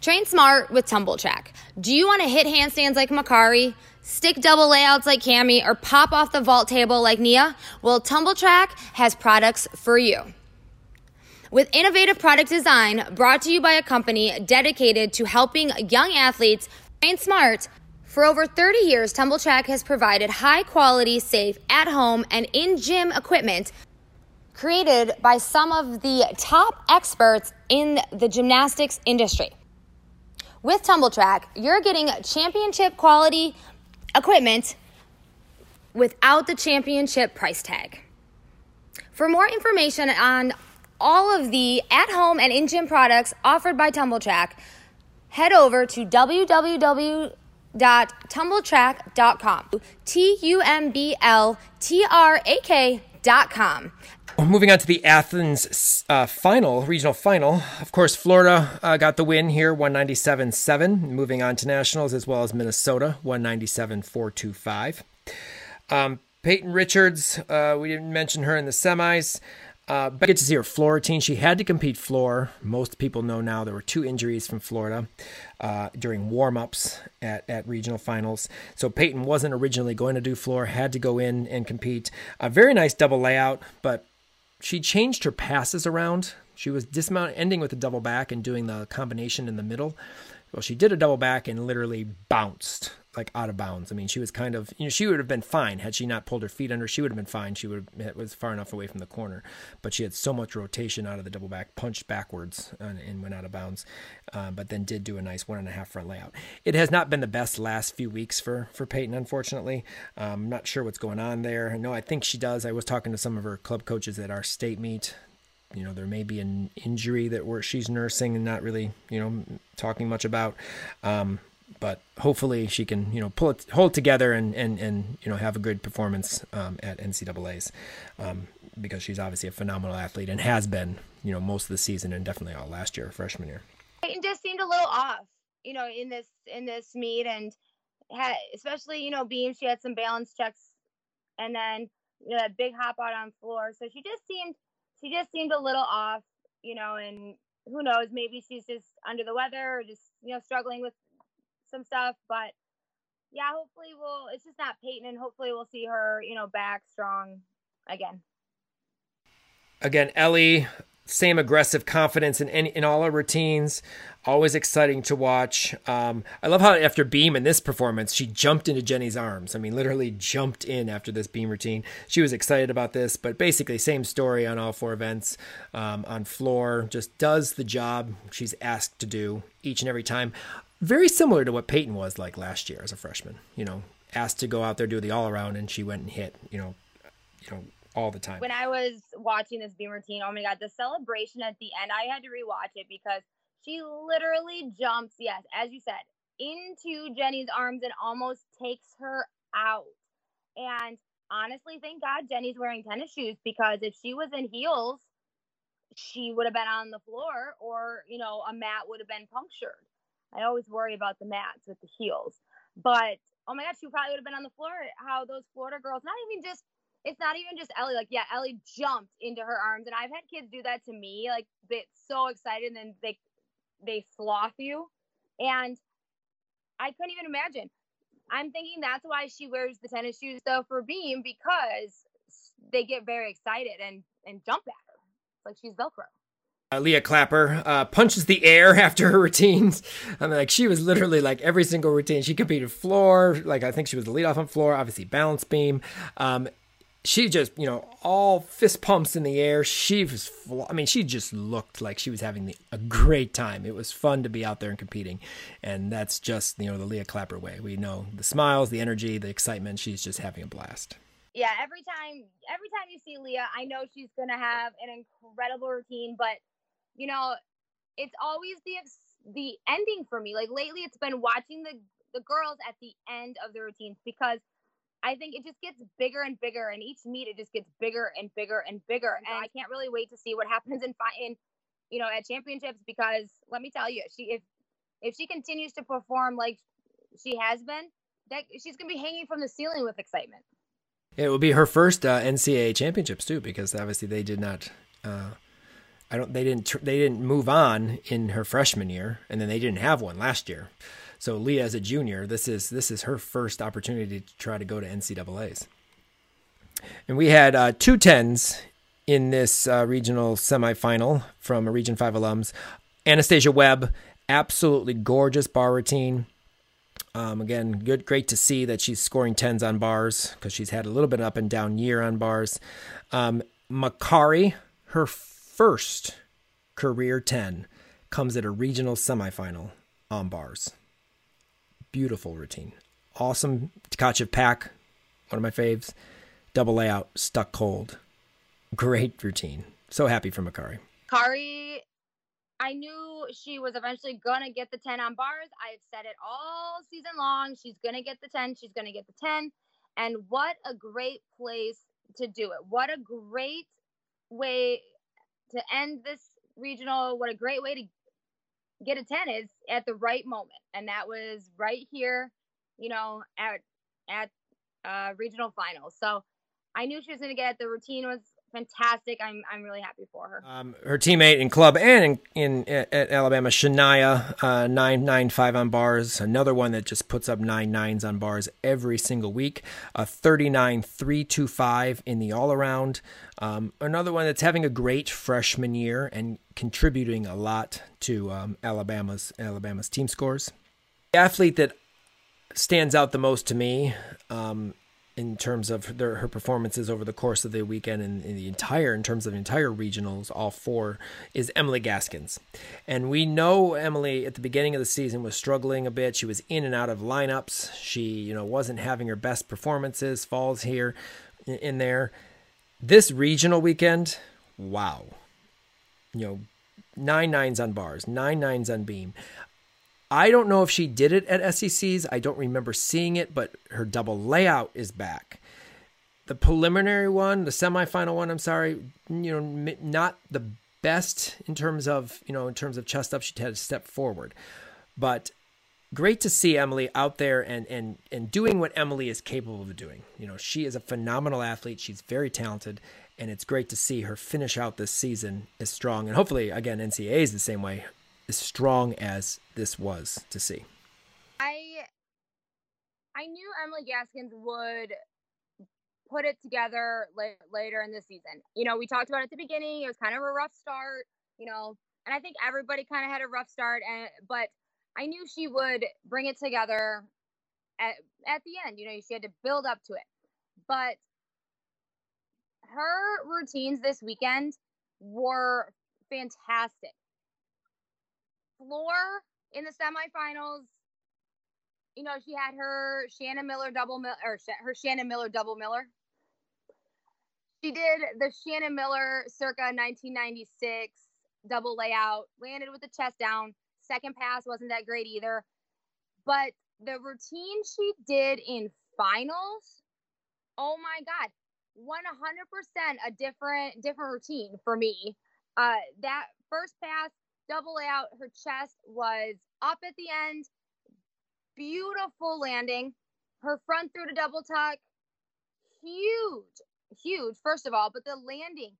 Train smart with Tumbl Trak. Do you want to hit handstands like Makarri, stick double layouts like Cami, or pop off the vault table like Nia? Well, Tumbl Trak has products for you. With innovative product design brought to you by a company dedicated to helping young athletes train smart, for over 30 years, Tumbl Trak has provided high quality, safe, at home, and in gym equipment created by some of the top experts in the gymnastics industry. With Tumbl Trak, you're getting championship quality equipment without the championship price tag. For more information on all of the at home and in gym products offered by Tumbl Trak, head over to www.tumbltrak.com. T U M B L T R A K.com. Moving on to the Athens uh, final, regional final. Of course, Florida uh, got the win here, 197 7. Moving on to nationals, as well as Minnesota, 197 425. Um, Peyton Richards, uh, we didn't mention her in the semis. Uh, but get to see her floor routine. She had to compete floor. Most people know now there were two injuries from Florida uh, during warm ups at, at regional finals. So Peyton wasn't originally going to do floor, had to go in and compete. A very nice double layout, but she changed her passes around. She was dismount ending with a double back and doing the combination in the middle. Well, she did a double back and literally bounced like out of bounds. I mean, she was kind of, you know, she would have been fine had she not pulled her feet under. She would have been fine. She would have was far enough away from the corner, but she had so much rotation out of the double back, punched backwards and, and went out of bounds. Uh, but then did do a nice one and a half front layout. It has not been the best last few weeks for for Peyton, unfortunately. Um, I'm not sure what's going on there. No, I think she does. I was talking to some of her club coaches at our state meet you know there may be an injury that where she's nursing and not really you know talking much about um, but hopefully she can you know pull it hold together and and and you know have a good performance um, at NCAA's um, because she's obviously a phenomenal athlete and has been you know most of the season and definitely all last year freshman year. It just seemed a little off, you know, in this in this meet and had especially you know being she had some balance checks and then you know that big hop out on floor, so she just seemed she just seemed a little off, you know, and who knows maybe she's just under the weather or just you know struggling with some stuff. But yeah, hopefully we'll. It's just not Peyton, and hopefully we'll see her, you know, back strong again. Again, Ellie, same aggressive confidence in any, in all her routines. Always exciting to watch. Um, I love how after beam in this performance, she jumped into Jenny's arms. I mean, literally jumped in after this beam routine. She was excited about this, but basically same story on all four events. Um, on floor, just does the job she's asked to do each and every time very similar to what Peyton was like last year as a freshman. You know, asked to go out there do the all around, and she went and hit. You know, you know all the time. When I was watching this beam routine, oh my god, the celebration at the end, I had to rewatch it because she literally jumps, yes, as you said, into Jenny's arms and almost takes her out. And honestly, thank God Jenny's wearing tennis shoes because if she was in heels, she would have been on the floor or, you know, a mat would have been punctured. I always worry about the mats with the heels. But oh my gosh, she probably would have been on the floor. How those Florida girls, not even just, it's not even just Ellie. Like, yeah, Ellie jumped into her arms. And I've had kids do that to me. Like, they so excited and then they, they sloth you. And I couldn't even imagine. I'm thinking that's why she wears the tennis shoes though for Beam because they get very excited and and jump at her. It's like she's Velcro. Uh, Leah Clapper uh, punches the air after her routines. I mean, like she was literally like every single routine. She competed floor, like I think she was the lead off on floor, obviously balance beam. Um, she just, you know, all fist pumps in the air. She was, I mean, she just looked like she was having the, a great time. It was fun to be out there and competing. And that's just, you know, the Leah Clapper way. We know the smiles, the energy, the excitement. She's just having a blast. Yeah, every time, every time you see Leah, I know she's to have an incredible routine, but you know, it's always the the ending for me. Like lately, it's been watching the the girls at the end of the routines because I think it just gets bigger and bigger, and each meet it just gets bigger and bigger and bigger. And I can't really wait to see what happens in in you know at championships because let me tell you, she if if she continues to perform like she has been, that she's gonna be hanging from the ceiling with excitement. It will be her first uh, NCAA championships too, because obviously they did not. Uh, I don't. They didn't. They didn't move on in her freshman year, and then they didn't have one last year. So Leah, as a junior, this is this is her first opportunity to try to go to NCAA's. And we had uh, two tens in this uh, regional semifinal from a Region Five alums. Anastasia Webb, absolutely gorgeous bar routine. Um, again, good, great to see that she's scoring tens on bars because she's had a little bit up and down year on bars. Um, Makarri, her first career 10 comes at a regional semifinal on bars. Beautiful routine. Awesome Tkachev pack, one of my faves. Double layout, stuck cold. Great routine. So happy for Makarri. Kari, I knew she was eventually going to get the 10 on bars. I've said it all season long. She's going to get the 10. She's going to get the 10. And what a great place to do it. What a great way to end this regional, what a great way to get a 10 is at the right moment. And that was right here, you know, at at uh, regional finals. So I knew she was going to get it. The routine was fantastic. I'm I'm really happy for her. Um, her teammate in club and in, in at Alabama, Shania, uh, nine nine five on bars. Another one that just puts up nine nines on bars every single week. A thirty nine three two five in the all around. Um, another one that's having a great freshman year and contributing a lot to um, Alabama's Alabama's team scores. The athlete that stands out the most to me um, in terms of their, her performances over the course of the weekend and, and, the entire in terms of entire regionals all four is emily gaskins. And we know emily at the beginning of the season was struggling a bit. She was in and out of lineups. She you know wasn't having her best performances falls here in, in there. This regional weekend wow. You know nine nines on bars nine nines on beam I don't know if she did it at SECs. I don't remember seeing it, but her double layout is back. The preliminary one, the semifinal one, I'm sorry, you know, not the best in terms of, you know, in terms of chest up. She had to step forward. But great to see Emily out there and and and doing what Emily is capable of doing. You know, she is a phenomenal athlete. She's very talented, and it's great to see her finish out this season as strong. And hopefully, again, NCAA is the same way as strong as this was to see? I I knew Emily Gaskins would put it together later in the season. You know, we talked about at the beginning. It was kind of a rough start. You know, and I think everybody kind of had a rough start. And but I knew she would bring it together at at the end. You know, she had to build up to it. But her routines this weekend were fantastic floor in the semifinals. You know, she had her Shannon Miller double mill or her Shannon Miller double Miller. She did the Shannon Miller circa 1996 double layout, landed with the chest down. Second pass wasn't that great either. But the routine she did in finals, oh my God, 100% a different different routine for me. Uh, that first pass double layout. Her chest was up at the end. Beautiful landing. Her front through to double tuck. Huge, huge, first of all, but the landing,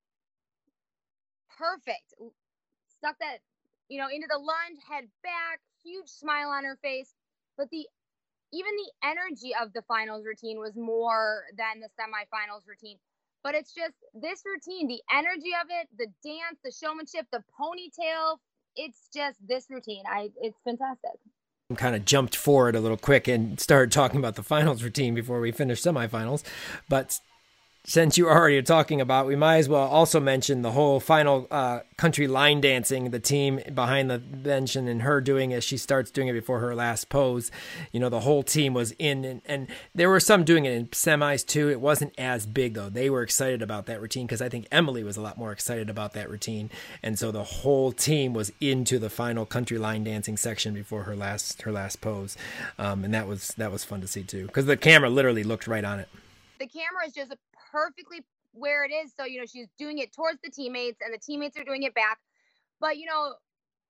perfect. Stuck that, you know, into the lunge, head back, huge smile on her face. But the even the energy of the finals routine was more than the semifinals routine. But it's just this routine, the energy of it, the dance, the showmanship, the ponytail. It's just this routine. I it's fantastic. Kind of jumped forward a little quick and started talking about the finals routine before we finished semifinals, but since you already are talking about, we might as well also mention the whole final uh, country line dancing, the team behind the bench and, and her doing as she starts doing it before her last pose. You know, the whole team was in, and, and there were some doing it in semis too. It wasn't as big though. They were excited about that routine because I think Emily was a lot more excited about that routine, and so the whole team was into the final country line dancing section before her last her last pose, um, and that was that was fun to see too because the camera literally looked right on it. The camera is just perfectly where it is. So, you know, she's doing it towards the teammates and the teammates are doing it back. But, you know,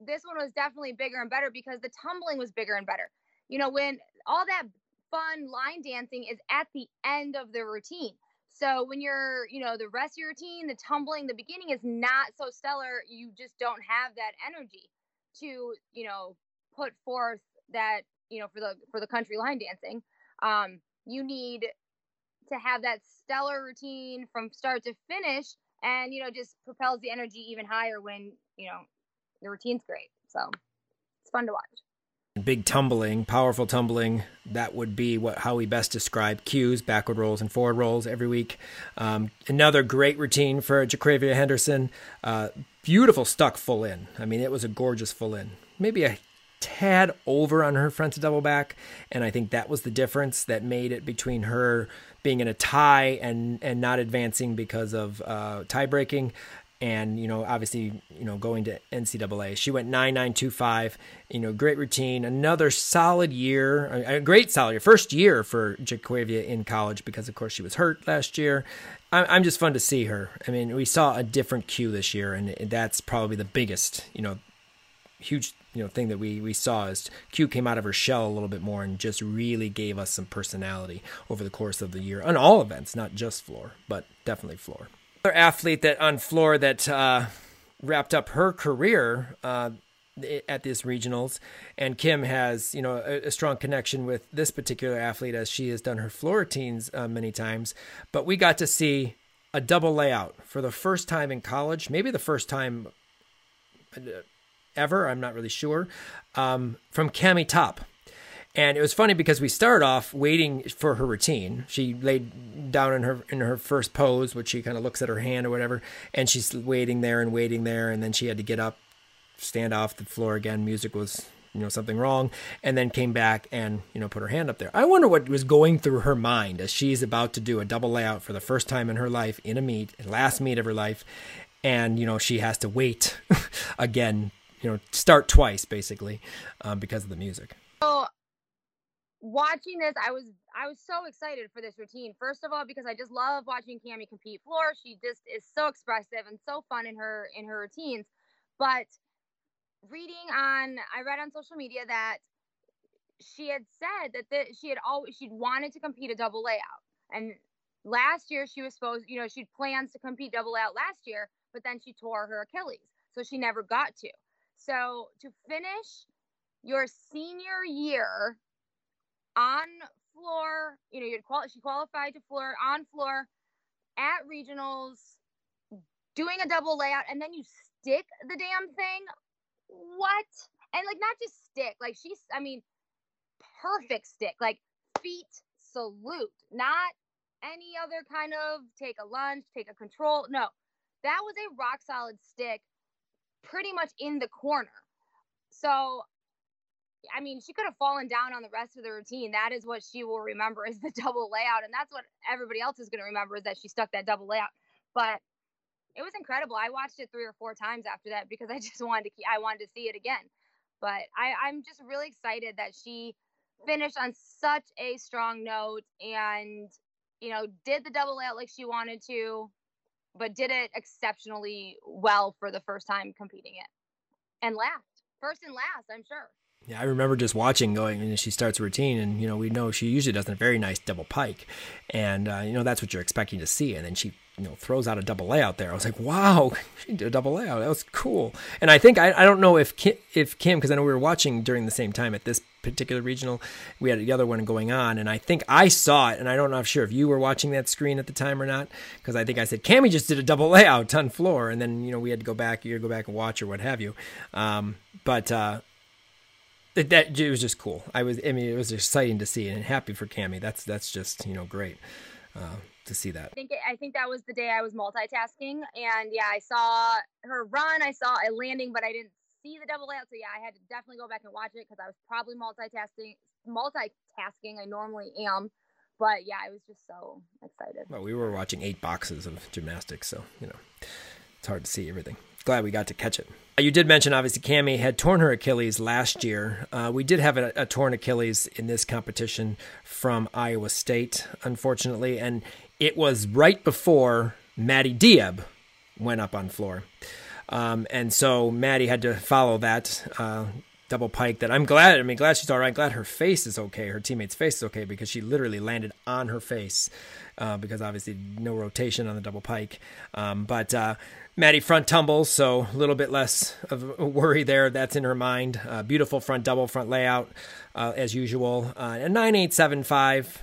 this one was definitely bigger and better because the tumbling was bigger and better. You know, when all that fun line dancing is at the end of the routine. So when you're, you know, the rest of your routine, the tumbling, the beginning is not so stellar. You just don't have that energy to, you know, put forth that, you know, for the for the country line dancing. Um, you need to have that stellar routine from start to finish and you know just propels the energy even higher when you know the routine's great. So it's fun to watch. Big tumbling powerful tumbling. That would be what how we best describe cues backward rolls and forward rolls every week. Um, another great routine for jaquavia henderson uh, beautiful stuck full in. I mean it was a gorgeous full in. Maybe a tad over on her front to double back and i think that was the difference that made it between her being in a tie and and not advancing because of uh, tie breaking and you know obviously you know going to NCAA. She went nine nine two five. You know, great routine. Another solid year, a great solid year. First year for Jaquavia in college because of course she was hurt last year. I'm just fun to see her. I mean, we saw a different Q this year, and that's probably the biggest you know huge you know thing that we we saw is Q came out of her shell a little bit more and just really gave us some personality over the course of the year on all events, not just floor, but definitely floor. Another athlete that on floor that uh, wrapped up her career uh, at this regionals, and Kim has you know a, a, strong connection with this particular athlete as she has done her floor routines uh, many times. But we got to see a double layout for the first time in college, maybe the first time uh, ever. I'm not really sure. Um, from Cami Top. And it was funny because we started off waiting for her routine. She laid down in her in her first pose, which she kind of looks at her hand or whatever, and she's waiting there and waiting there, and then she had to get up, stand off the floor again. Music was you know something wrong, and then came back and you know put her hand up there. I wonder what was going through her mind as she's about to do a double layout for the first time in her life in a meet, last meet of her life, and you know she has to wait again you know start twice basically um, because of the music. So watching this, I was I was so excited for this routine. First of all, because I just love watching Cami compete floor. She just is so expressive and so fun in her in her routines. But reading on, I read on social media that she had said that the, she had always she'd wanted to compete a double layout, and last year she was supposed, you know, she'd plans to compete double layout last year, but then she tore her Achilles, so she never got to. So to finish your senior year on floor, you know, you quali- she qualified to floor on floor at regionals, doing a double layout, and then you stick the damn thing. What? And like not just stick, like she's, I mean, perfect stick, like feet salute, not any other kind of take a lunge, take a control. No, that was a rock solid stick pretty much in the corner. So, I mean, she could have fallen down on the rest of the routine. That is what she will remember is the double layout. And that's what everybody else is going to remember is that she stuck that double layout. But it was incredible. I watched it three or four times after that because I just wanted to keep, I wanted to see it again. But I, I'm just really excited that she finished on such a strong note and, you know, did the double layout like she wanted to, but did it exceptionally well for the first time competing it. And last first and last i'm sure. Yeah i remember just watching going and she starts a routine and you know we know she usually does a very nice double pike. And uh, you know that's what you're expecting to see. And then she you know throws out a double layout there. I was like wow she did a double layout that was cool. And i think i, I don't know if kim, if kim because i know we were watching during the same time at this particular regional. We had the other one going on, and I think I saw it, and I don't know if sure if you were watching that screen at the time or not, because I think I said Cami just did a double layout on floor, and then you know we had to go back, you had to go back and watch or what have you. Um, but uh, it, that it was just cool. I was, I mean, it was exciting to see, and happy for Cami. That's that's just you know great. Uh, to see that. I think I think that was the day I was multitasking, and yeah, I saw her run, I saw a landing, but I didn't see the double layout. So yeah, I had to definitely go back and watch it because I was probably multitasking. Multitasking, I normally am, but yeah, I was just so excited. Well, we were watching eight boxes of gymnastics, so you know, it's hard to see everything. Glad we got to catch it. You did mention, obviously, Cami had torn her Achilles last year. Uh, we did have a, a torn Achilles in this competition from Iowa State, unfortunately, and it was right before Maddie Diab went up on floor. Um, and so Maddie had to follow that uh, double pike. That I'm glad. I mean, glad she's all right. Glad her face is okay. Her teammate's face is okay because she literally landed on her face uh, because obviously no rotation on the double pike. Um, but uh, Maddie front tumbles, so a little bit less of a worry there. That's in her mind. Uh, beautiful front double front layout uh, as usual. Uh, a nine eight seven five.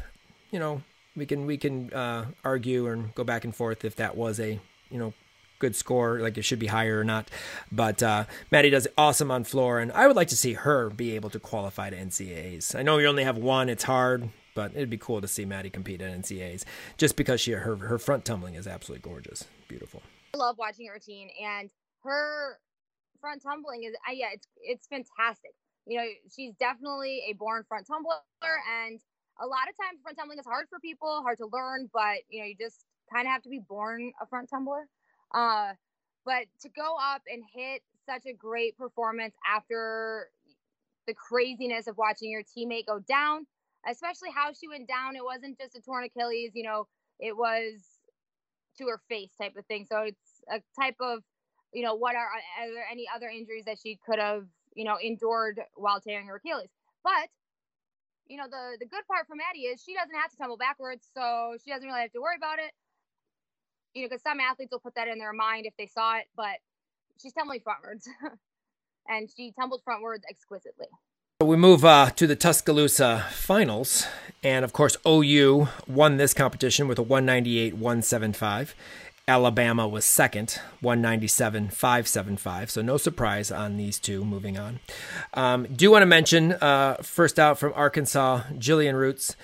You know, we can we can uh, argue and go back and forth if that was a you know good score, like it should be higher or not. But uh, Maddie does awesome on floor, and I would like to see her be able to qualify to NCAAs. I know you only have one; it's hard, but it'd be cool to see Maddie compete at NCAAs just because she her her front tumbling is absolutely gorgeous, beautiful. I love watching her routine, and her front tumbling is uh, yeah, it's it's fantastic. You know, she's definitely a born front tumbler, and a lot of times front tumbling is hard for people, hard to learn, but you know, you just kind of have to be born a front tumbler. Uh, but to go up and hit such a great performance after the craziness of watching your teammate go down, especially how she went down, it wasn't just a torn Achilles, you know, it was to her face type of thing. So it's a type of, you know, what are, are there any other injuries that she could have, you know, endured while tearing her Achilles? But you know, the the good part for Maddie is she doesn't have to tumble backwards, so she doesn't really have to worry about it you know, because some athletes will put that in their mind if they saw it, but she's tumbling frontwards, and she tumbled frontwards exquisitely. We move uh, to the Tuscaloosa finals, and of course, OU won this competition with a 198 175. Alabama was second, 197 575. So no surprise on these two moving on. Um, do want to mention, uh, first out from Arkansas, Jillian Roots.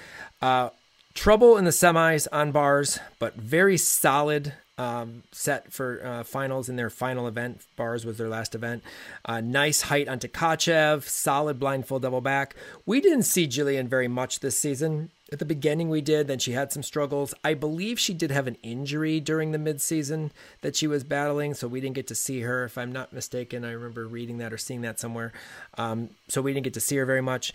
Uh, Trouble in the semis on bars, but very solid um, set for uh, finals in their final event. Bars was their last event. Uh, nice height on Tkachev, solid blind full double back. We didn't see Jillian very much this season. At the beginning, we did. Then she had some struggles. I believe she did have an injury during the midseason that she was battling, so we didn't get to see her. If I'm not mistaken, I remember reading that or seeing that somewhere. Um, so we didn't get to see her very much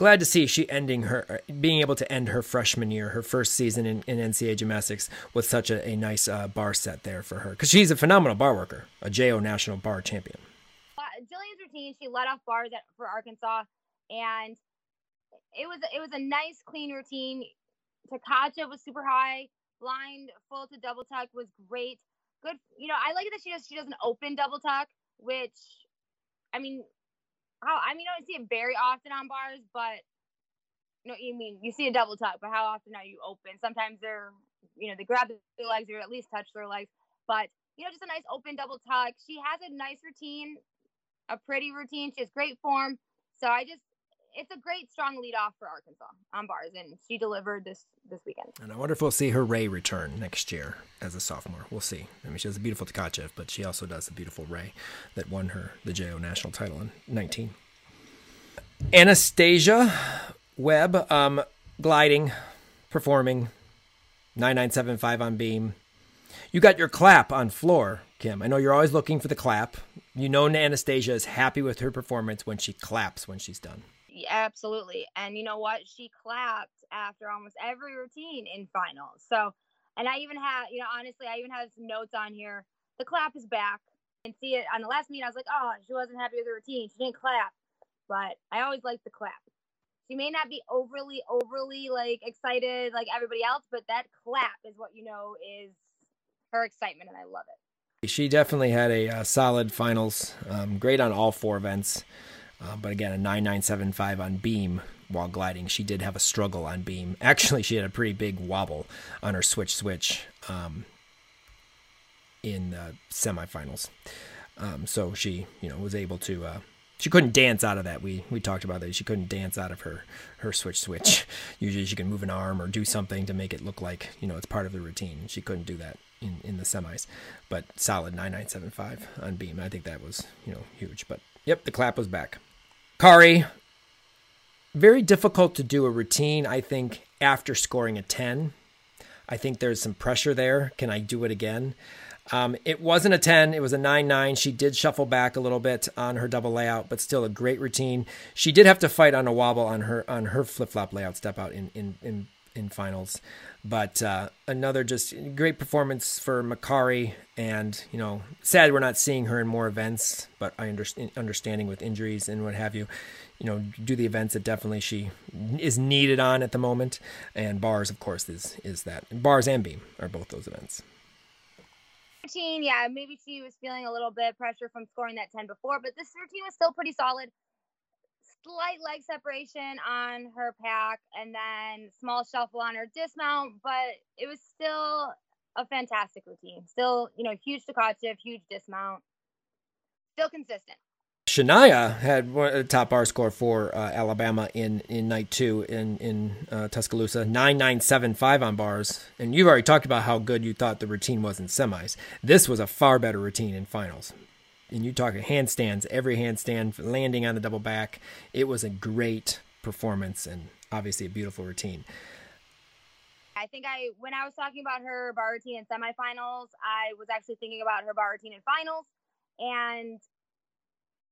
glad to see she ending her, being able to end her freshman year, her first season in, in NCAA gymnastics with such a, a nice uh, bar set there for her because she's a phenomenal bar worker, a JO national bar champion. Uh, Jillian's routine, she led off bars at, for Arkansas, and it was it was a nice, clean routine. Tkachev was super high, blind, full to double tuck was great. Good, you know, I like that she does she does an open double tuck, which, I mean, how I mean, I don't see it very often on bars, but you know, you mean you see a double tuck, but how often are you open? Sometimes they're, you know, they grab their legs or at least touch their legs, but you know, just a nice open double tuck. She has a nice routine, a pretty routine. She has great form. So I just, it's a great strong lead off for Arkansas on bars, and she delivered this this weekend. And I wonder if we'll see her Ray return next year as a sophomore. We'll see. I mean, she has a beautiful Tkachev, but she also does a beautiful Ray that won her the JO national title in 19. Anastasia Webb, um, gliding, performing, 9975 on beam. You got your clap on floor, Kim. I know you're always looking for the clap. You know Anastasia is happy with her performance when she claps when she's done. Absolutely. And you know what? She clapped after almost every routine in finals. So, and I even have, you know, honestly, I even have some notes on here. The clap is back. And see it on the last meet, I was like, oh, she wasn't happy with the routine. She didn't clap. But I always like the clap. She may not be overly, overly like excited like everybody else, but that clap is what you know is her excitement, and I love it. She definitely had a uh, solid finals. Um, great on all four events. Uh, but again, a 9975 on beam while gliding. She did have a struggle on beam. Actually, she had a pretty big wobble on her switch switch um, in the semifinals. Um, so she, you know, was able to. Uh, she couldn't dance out of that. We we talked about that. She couldn't dance out of her her switch switch. Usually, she can move an arm or do something to make it look like you know it's part of the routine. She couldn't do that in, in the semis, but solid 9975 on beam. I think that was you know huge. But yep, the clap was back. Kari, very difficult to do a routine, I think, after scoring a 10. I think there's some pressure there. Can I do it again? Um, it wasn't a 10, it was a 9 9. She did shuffle back a little bit on her double layout, but still a great routine. She did have to fight on a wobble on her on her flip flop layout step out in, in, in, in finals. But uh, another just great performance for Makarri, and you know, sad we're not seeing her in more events. But I understand understanding with injuries and what have you, you know, do the events that definitely she is needed on at the moment. And bars, of course, is is that bars and beam are both those events. Routine, yeah, maybe she was feeling a little bit pressure from scoring that ten before, but this routine was still pretty solid slight leg separation on her pack and then small shuffle on her dismount, but it was still a fantastic routine. Still, you know, huge Tkachev, huge dismount, still consistent. Shania had a top bar score for uh, Alabama in, in night two in in uh, Tuscaloosa, nine nine seven five on bars. And you've already talked about how good you thought the routine was in semis. This was a far better routine in finals and you talk handstands, every handstand, landing on the double back. It was a great performance and obviously a beautiful routine. I think I, when I was talking about her bar routine in semifinals, I was actually thinking about her bar routine in finals. And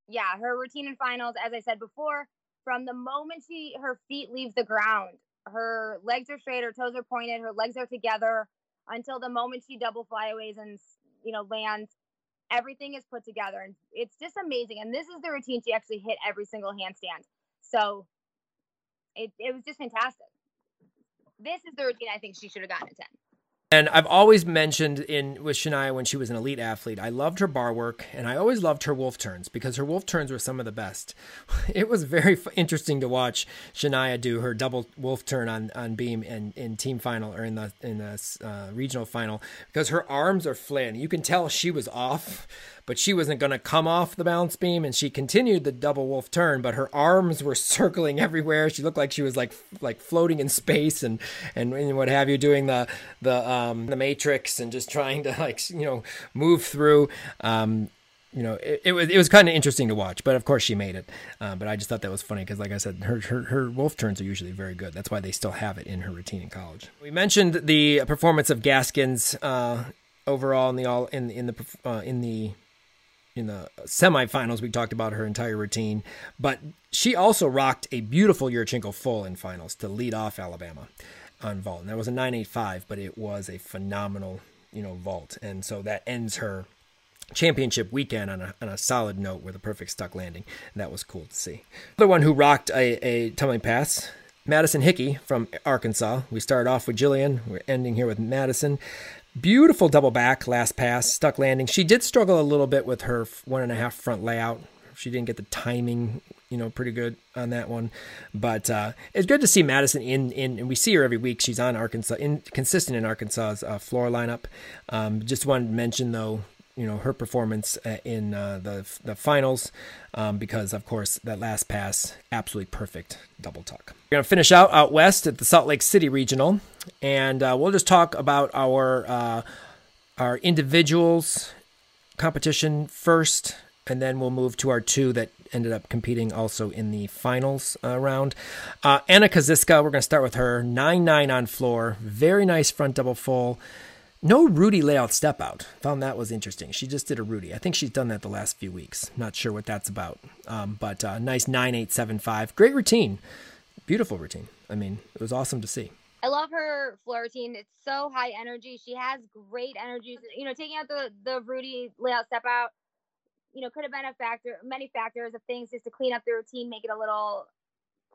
yeah, her routine in finals, as I said before, from the moment she her feet leaves the ground, her legs are straight, her toes are pointed, her legs are together until the moment she double flyaways and you know lands everything is put together and it's just amazing. And this is the routine she actually hit every single handstand. So it, it was just fantastic. This is the routine I think she should have gotten a 10. And I've always mentioned in with Shania when she was an elite athlete, I loved her bar work and I always loved her wolf turns because her wolf turns were some of the best. It was very f- interesting to watch Shania do her double wolf turn on, on beam in, in team final or in the in the uh, regional final because her arms are flailing. You can tell she was off but she wasn't going to come off the balance beam and she continued the double wolf turn but her arms were circling everywhere she looked like she was like like floating in space and and, and what have you doing the the um the matrix and just trying to like you know move through um you know, it, it, was it was kind of interesting to watch, but of course she made it. Uh, but I just thought that was funny because, like I said, her, her her wolf turns are usually very good. That's why they still have it in her routine in college. We mentioned the performance of Gaskins uh, overall in the all in in the uh, in the in the semifinals, we talked about her entire routine, but she also rocked a beautiful Yurchenko full in finals to lead off Alabama on vault. And that was a 985, but it was a phenomenal, you know, vault. And so that ends her championship weekend on a, on a solid note with a perfect stuck landing. And that was cool to see. Another one who rocked a, a tumbling pass Madison Hickey from Arkansas. We start off with Jillian. We're ending here with Madison. Beautiful double back last pass, stuck landing. She did struggle a little bit with her one and a half front layout. She didn't get the timing, you know, pretty good on that one. But uh, it's good to see Madison in, in, and we see her every week. She's on Arkansas, in, consistent in Arkansas's uh, floor lineup. Um, just wanted to mention, though, you know her performance uh, in uh, the the finals um, because of course that last pass absolutely perfect double tuck. We're gonna finish out out west at the Salt Lake City regional, and uh, we'll just talk about our uh, our individuals competition first, and then we'll move to our two that ended up competing also in the finals uh, round. Uh, Anna Kaziska, we're gonna start with her nine nine on floor, very nice front double full. No Rudy layout step out. Found that was interesting. She just did a Rudy. I think she's done that the last few weeks. Not sure what that's about. Um, but uh, nice 9875. Great routine. Beautiful routine. I mean, it was awesome to see. I love her floor routine. It's so high energy. She has great energy. You know, taking out the the Rudy layout step out, you know, could have been a factor, many factors of things just to clean up the routine, make it a little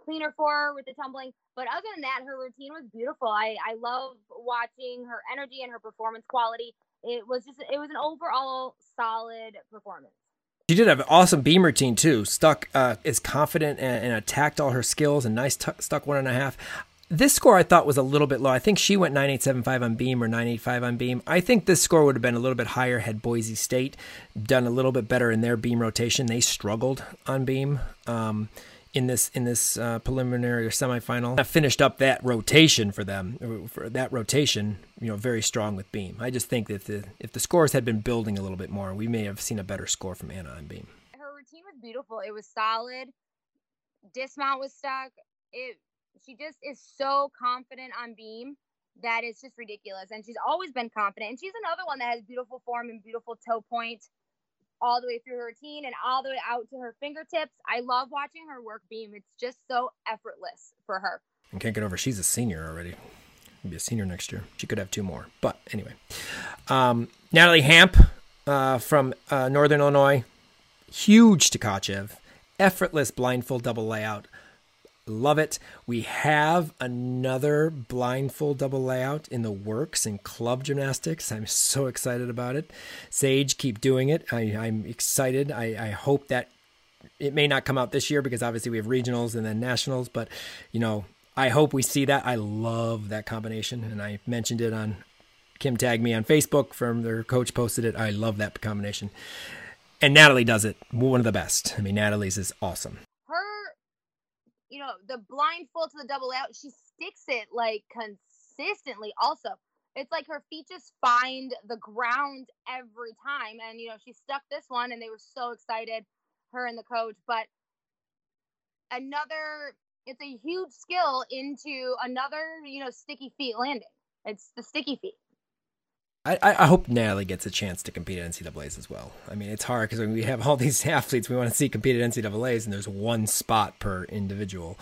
cleaner for her with the tumbling. But other than that, her routine was beautiful. I, I love watching her energy and her performance quality. It was just, it was an overall solid performance. She did have an awesome beam routine too. Stuck uh, is confident and, and, attacked all her skills and nice t- stuck one and a half. This score I thought was a little bit low. I think she went 9875 on beam or 985 on beam. I think this score would have been a little bit higher had Boise State done a little bit better in their beam rotation. They struggled on beam. Um, in this in this uh, preliminary or semifinal. I finished up that rotation for them. For that rotation, you know, very strong with beam. I just think that the, if the scores had been building a little bit more, we may have seen a better score from Anna on beam. Her routine was beautiful. It was solid. Dismount was stuck. It. She just is so confident on beam that it's just ridiculous. And she's always been confident. And she's another one that has beautiful form and beautiful toe point all the way through her routine and all the way out to her fingertips. I love watching her work beam. It's just so effortless for her. I can't get over she's a senior already. She'll be a senior next year. She could have two more. But anyway. Um, Natalie Hamp uh, from uh, Northern Illinois. Huge Tkachev. Effortless blind full double layout. Love it. We have another blind full double layout in the works in club gymnastics. I'm so excited about it. Sage, keep doing it. I, am excited. I, I hope that it may not come out this year because obviously we have regionals and then nationals, but you know, I hope we see that. I love that combination, and I mentioned it on Kim tagged me on Facebook from their coach posted it. I love that combination. And Natalie does it one of the best. I mean, Natalie's is awesome you know, the blind full to the double out, she sticks it like consistently also. It's like her feet just find the ground every time. And, you know, she stuck this one and they were so excited, her and the coach. But another, it's a huge skill into another, you know, sticky feet landing. It's the sticky feet. I, I hope Natalie gets a chance to compete at NCAA's as well. I mean, it's hard because we have all these athletes we want to see compete at NCAA's, and there's one spot per individual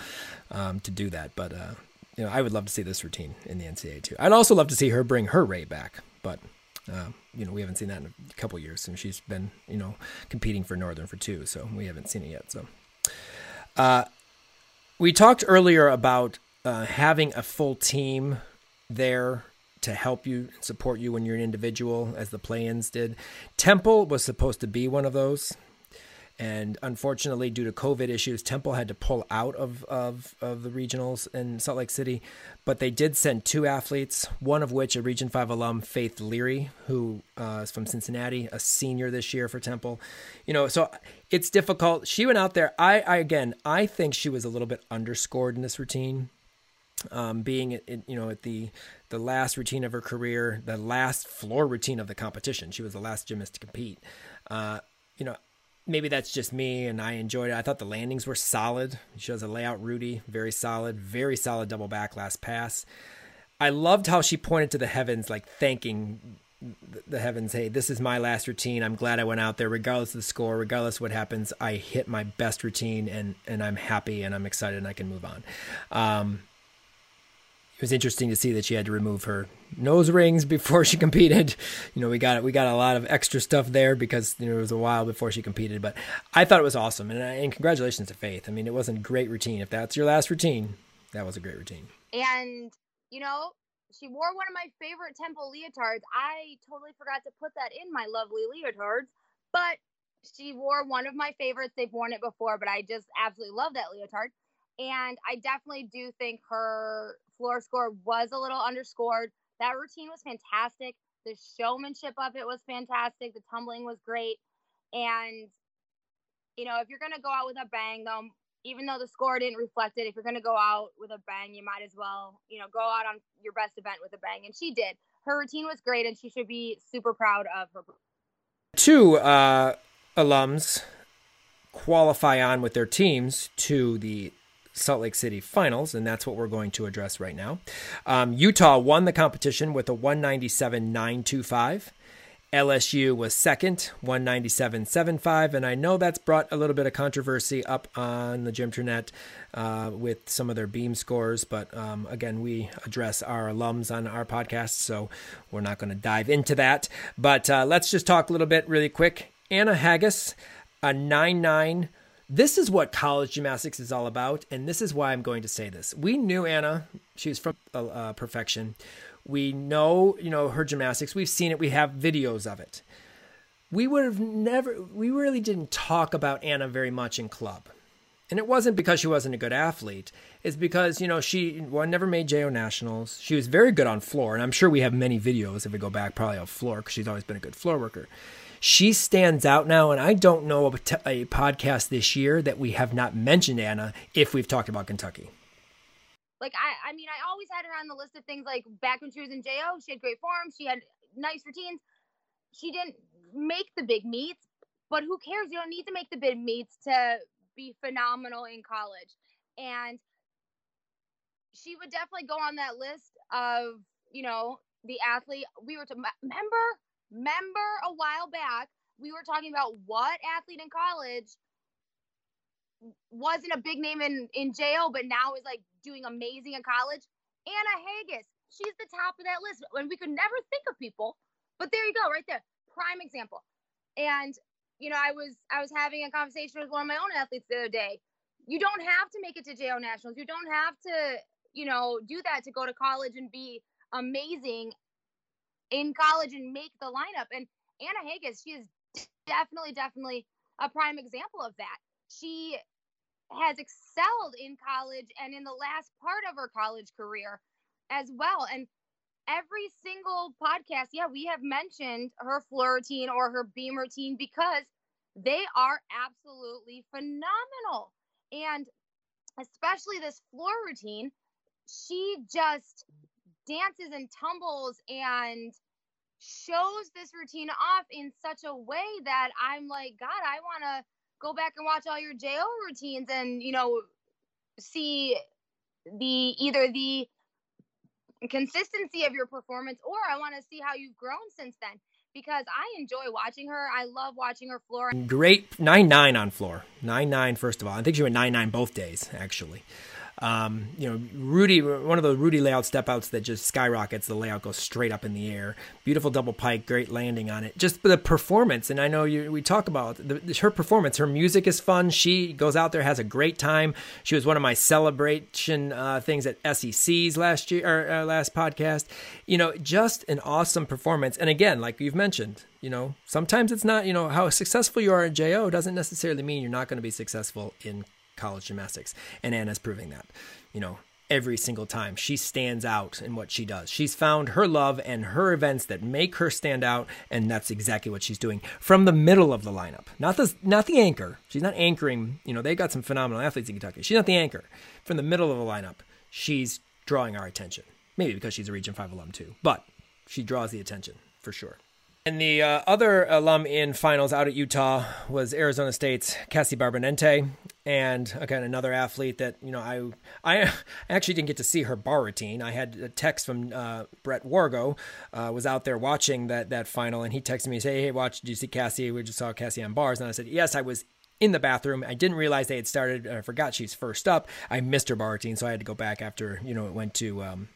um, to do that. But uh, you know, I would love to see this routine in the NCAA too. I'd also love to see her bring her Ray back, but uh, you know, we haven't seen that in a couple years, and she's been you know competing for Northern for two, so we haven't seen it yet. So, uh, we talked earlier about uh, having a full team there to help you support you when you're an individual, as the play-ins did. Temple was supposed to be one of those, and unfortunately, due to COVID issues, Temple had to pull out of of, of the regionals in Salt Lake City. But they did send two athletes, one of which a Region Five alum, Faith Leary, who uh, is from Cincinnati, a senior this year for Temple. You know, so it's difficult. She went out there. I, I again, I think she was a little bit underscored in this routine um, being in, you know at the the last routine of her career, the last floor routine of the competition. She was the last gymnast to compete. Uh, you know, maybe that's just me, and I enjoyed it. I thought the landings were solid. She has a layout Rudy, very solid, very solid double back last pass. I loved how she pointed to the heavens, like thanking the heavens. Hey, this is my last routine. I'm glad I went out there, regardless of the score, regardless what happens. I hit my best routine, and and I'm happy, and I'm excited, and I can move on. Um, was interesting to see that she had to remove her nose rings before she competed. You know, we got it we got a lot of extra stuff there because you know, it was a while before she competed. But I thought it was awesome, and, uh, and congratulations to Faith. I mean, it wasn't a great routine. If that's your last routine, that was a great routine. And you know, she wore one of my favorite Temple leotards. I totally forgot to put that in my lovely leotards, but she wore one of my favorites. They've worn it before, but I just absolutely love that leotard. And I definitely do think her floor score was a little underscored. That routine was fantastic. The showmanship of it was fantastic. The tumbling was great. And, you know, if you're going to go out with a bang, though, even though the score didn't reflect it, if you're going to go out with a bang, you might as well, you know, go out on your best event with a bang. And she did. Her routine was great, and she should be super proud of her. Two uh, alums qualify on with their teams to the Salt Lake City finals, and that's what we're going to address right now. Um, Utah won the competition with a 197.925. LSU was second, 197.75, and I know that's brought a little bit of controversy up on the Gymternet uh, with some of their beam scores. But um, again, we address our alums on our podcast, so we're not going to dive into that. But uh, let's just talk a little bit really quick. Anna Haggis, a 9.9 this is what college gymnastics is all about, and this is why I'm going to say this. We knew Anna; she was from uh, uh, Perfection. We know, you know, her gymnastics. We've seen it. We have videos of it. we would have never, we really didn't talk about Anna very much in club. And it wasn't because she wasn't a good athlete. It's because, you know, she well, never made JO Nationals. She was very good on floor. And I'm sure we have many videos if we go back probably on floor because she's always been a good floor worker. She stands out now. And I don't know a podcast this year that we have not mentioned Anna if we've talked about Kentucky. Like, I, I mean, I always had her on the list of things like back when she was in JO, she had great form. She had nice routines. She didn't make the big meets, but who cares? You don't need to make the big meets to be phenomenal in college. And she would definitely go on that list of, you know, the athlete. We were to remember, remember a while back, we were talking about what athlete in college wasn't a big name in, in JO, but now is like doing amazing in college. Anna Haggis, she's the top of that list. And we could never think of people, but there you go, right there. Prime example. And you know, I was I was having a conversation with one of my own athletes the other day. You don't have to make it to JO Nationals. You don't have to, you know, do that to go to college and be amazing in college and make the lineup. And Anna Haggis, she is definitely, definitely a prime example of that. She has excelled in college and in the last part of her college career as well. And every single podcast, yeah, we have mentioned her floor routine or her beam routine because they are absolutely phenomenal. And especially this floor routine, she just dances and tumbles and shows this routine off in such a way that I'm like, God, I want to go back and watch all your JO routines and, you know, see the either the consistency of your performance or I want to see how you've grown since then because I enjoy watching her. I love watching her floor. Great 9 9 on floor. 9 9, first of all. I think she went 9 9 both days, actually. Um, you know, Rudy, one of the Rudy layout step outs that just skyrockets. The layout goes straight up in the air. Beautiful double pike, great landing on it. Just the performance, and I know you, we talk about the, her performance. Her music is fun. She goes out there, has a great time. She was one of my celebration uh, things at SEC's last year or uh, last podcast. You know, just an awesome performance. And again, like you've mentioned, you know, sometimes it's not. You know, how successful you are in JO doesn't necessarily mean you're not going to be successful in college gymnastics. And Anna's proving that, you know, every single time. She stands out in what she does. She's found her love and her events that make her stand out, and that's exactly what she's doing from the middle of the lineup. Not the not the anchor. She's not anchoring. You know, they've got some phenomenal athletes in Kentucky. She's not the anchor. From the middle of the lineup, she's drawing our attention. Maybe because she's a Region Five alum too, but she draws the attention for sure. And the uh, other alum in finals out at Utah was Arizona State's Cassie Barbanente, and again another athlete that you know I I actually didn't get to see her bar routine. I had a text from uh, Brett Wargo, uh, was out there watching that that final, and he texted me, say, "Hey, watch, did you see Cassie? We just saw Cassie on bars," and I said, "Yes, I was." In the bathroom, I didn't realize they had started. I forgot she's first up. I missed her bar routine, so I had to go back after you know it went to um,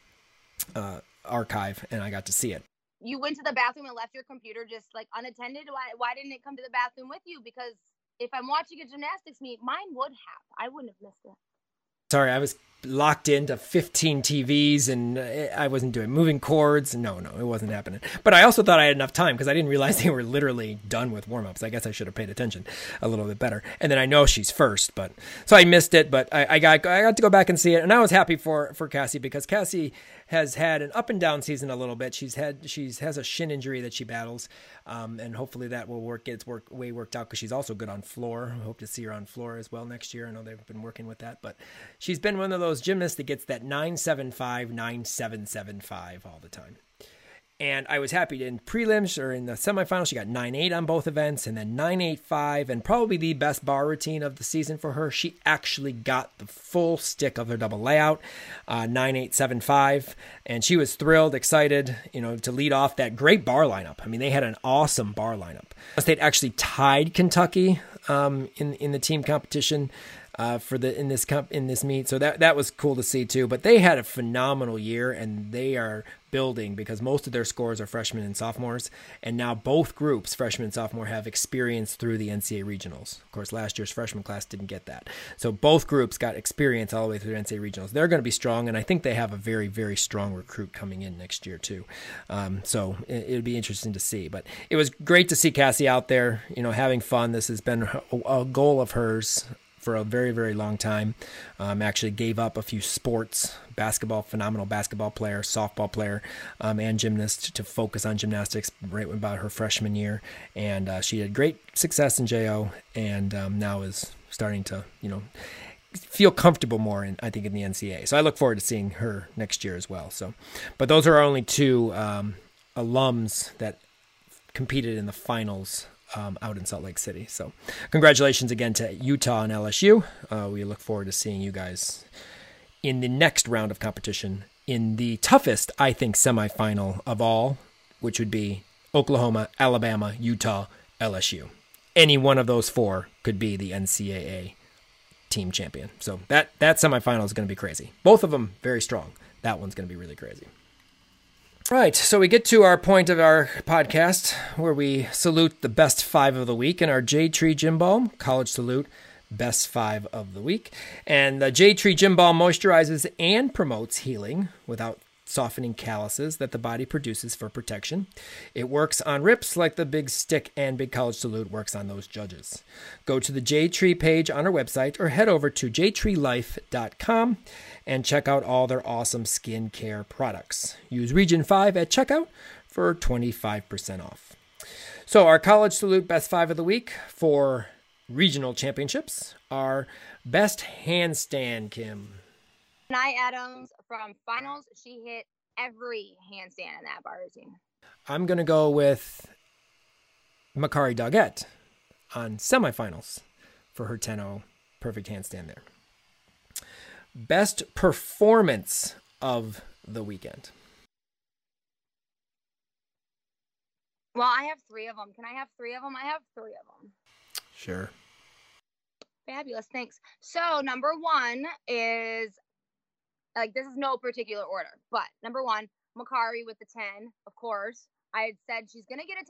uh, archive, and I got to see it you went to the bathroom and left your computer just like unattended why why didn't it come to the bathroom with you? Because if i'm watching a gymnastics meet mine would have. I wouldn't have missed it. Sorry i was locked into 15 TVs and uh, I wasn't doing moving cords. No, no, it wasn't happening. But I also thought I had enough time because I didn't realize they were literally done with warm ups. I guess I should have paid attention a little bit better. And then I know she's first, but so I missed it. But I, I got I got to go back and see it, and I was happy for for Cassie because Cassie has had an up and down season a little bit. She's had she's has a shin injury that she battles, um, and hopefully that will work get its work way worked out because she's also good on floor. I hope to see her on floor as well next year. I know they've been working with that, but she's been one of those gymnasts that gets that 975 9775 all the time. And I was happy in prelims or in the semifinals, she got 9 8 on both events and then 9 8 5. And probably the best bar routine of the season for her. She actually got the full stick of her double layout, uh, 9 8 7 5. And she was thrilled, excited, you know, to lead off that great bar lineup. I mean, they had an awesome bar lineup. State actually tied Kentucky um, in, in the team competition uh, for the in this comp, in this meet. So that that was cool to see too. But they had a phenomenal year, and they are building because most of their scores are freshmen and sophomores, and now both groups, freshman and sophomore, have experience through the NCAA regionals. Of course, last year's freshman class didn't get that, so both groups got experience all the way through the NCAA regionals. They're going to be strong, and I think they have a very, very strong recruit coming in next year too. Um, so it, would be interesting to see. But it was great to see Cassie out there, you know, having fun. This has been a goal of hers for a very, very long time. Um, actually gave up a few sports, basketball, phenomenal basketball player, softball player, um, and gymnast to focus on gymnastics right about her freshman year. And uh, she had great success in JO and um, now is starting to, you know, feel comfortable more in I think in the NCAA. So I look forward to seeing her next year as well. So, but those are our only two um, alums that competed in the finals um, out in Salt Lake City. So, congratulations again to Utah and LSU. Uh, we look forward to seeing you guys in the next round of competition in the toughest, I think, semifinal of all, which would be Oklahoma, Alabama, Utah, LSU. Any one of those four could be the NCAA team champion. So that that semifinal is going to be crazy. Both of them very strong. That one's going to be really crazy. Right, so we get to our point of our podcast where we salute the best five of the week in our J Tree Gym Balm College Salute Best Five of the Week. And the J Tree Gym Balm moisturizes and promotes healing without softening calluses that the body produces for protection. It works on rips like the Big Stick and Big College Salute works on those judges. Go to the J Tree page on our website or head over to jtreelife.com and check out all their awesome skincare products. Use Region 5 at checkout for 25% off. So, our College Salute Best 5 of the Week for regional championships are Best Handstand, Kim. Nye Adams from finals, she hit every handstand in that bar routine. I'm going to go with Makarri Doggette on semifinals for her 10 0 perfect handstand there. Best performance of the weekend. Well, I have three of them. Can I have three of them? I have three of them. Sure. Fabulous. Thanks. So, number one is like this is no particular order, but number one, Makarri with the 10, of course. I had said she's going to get a 10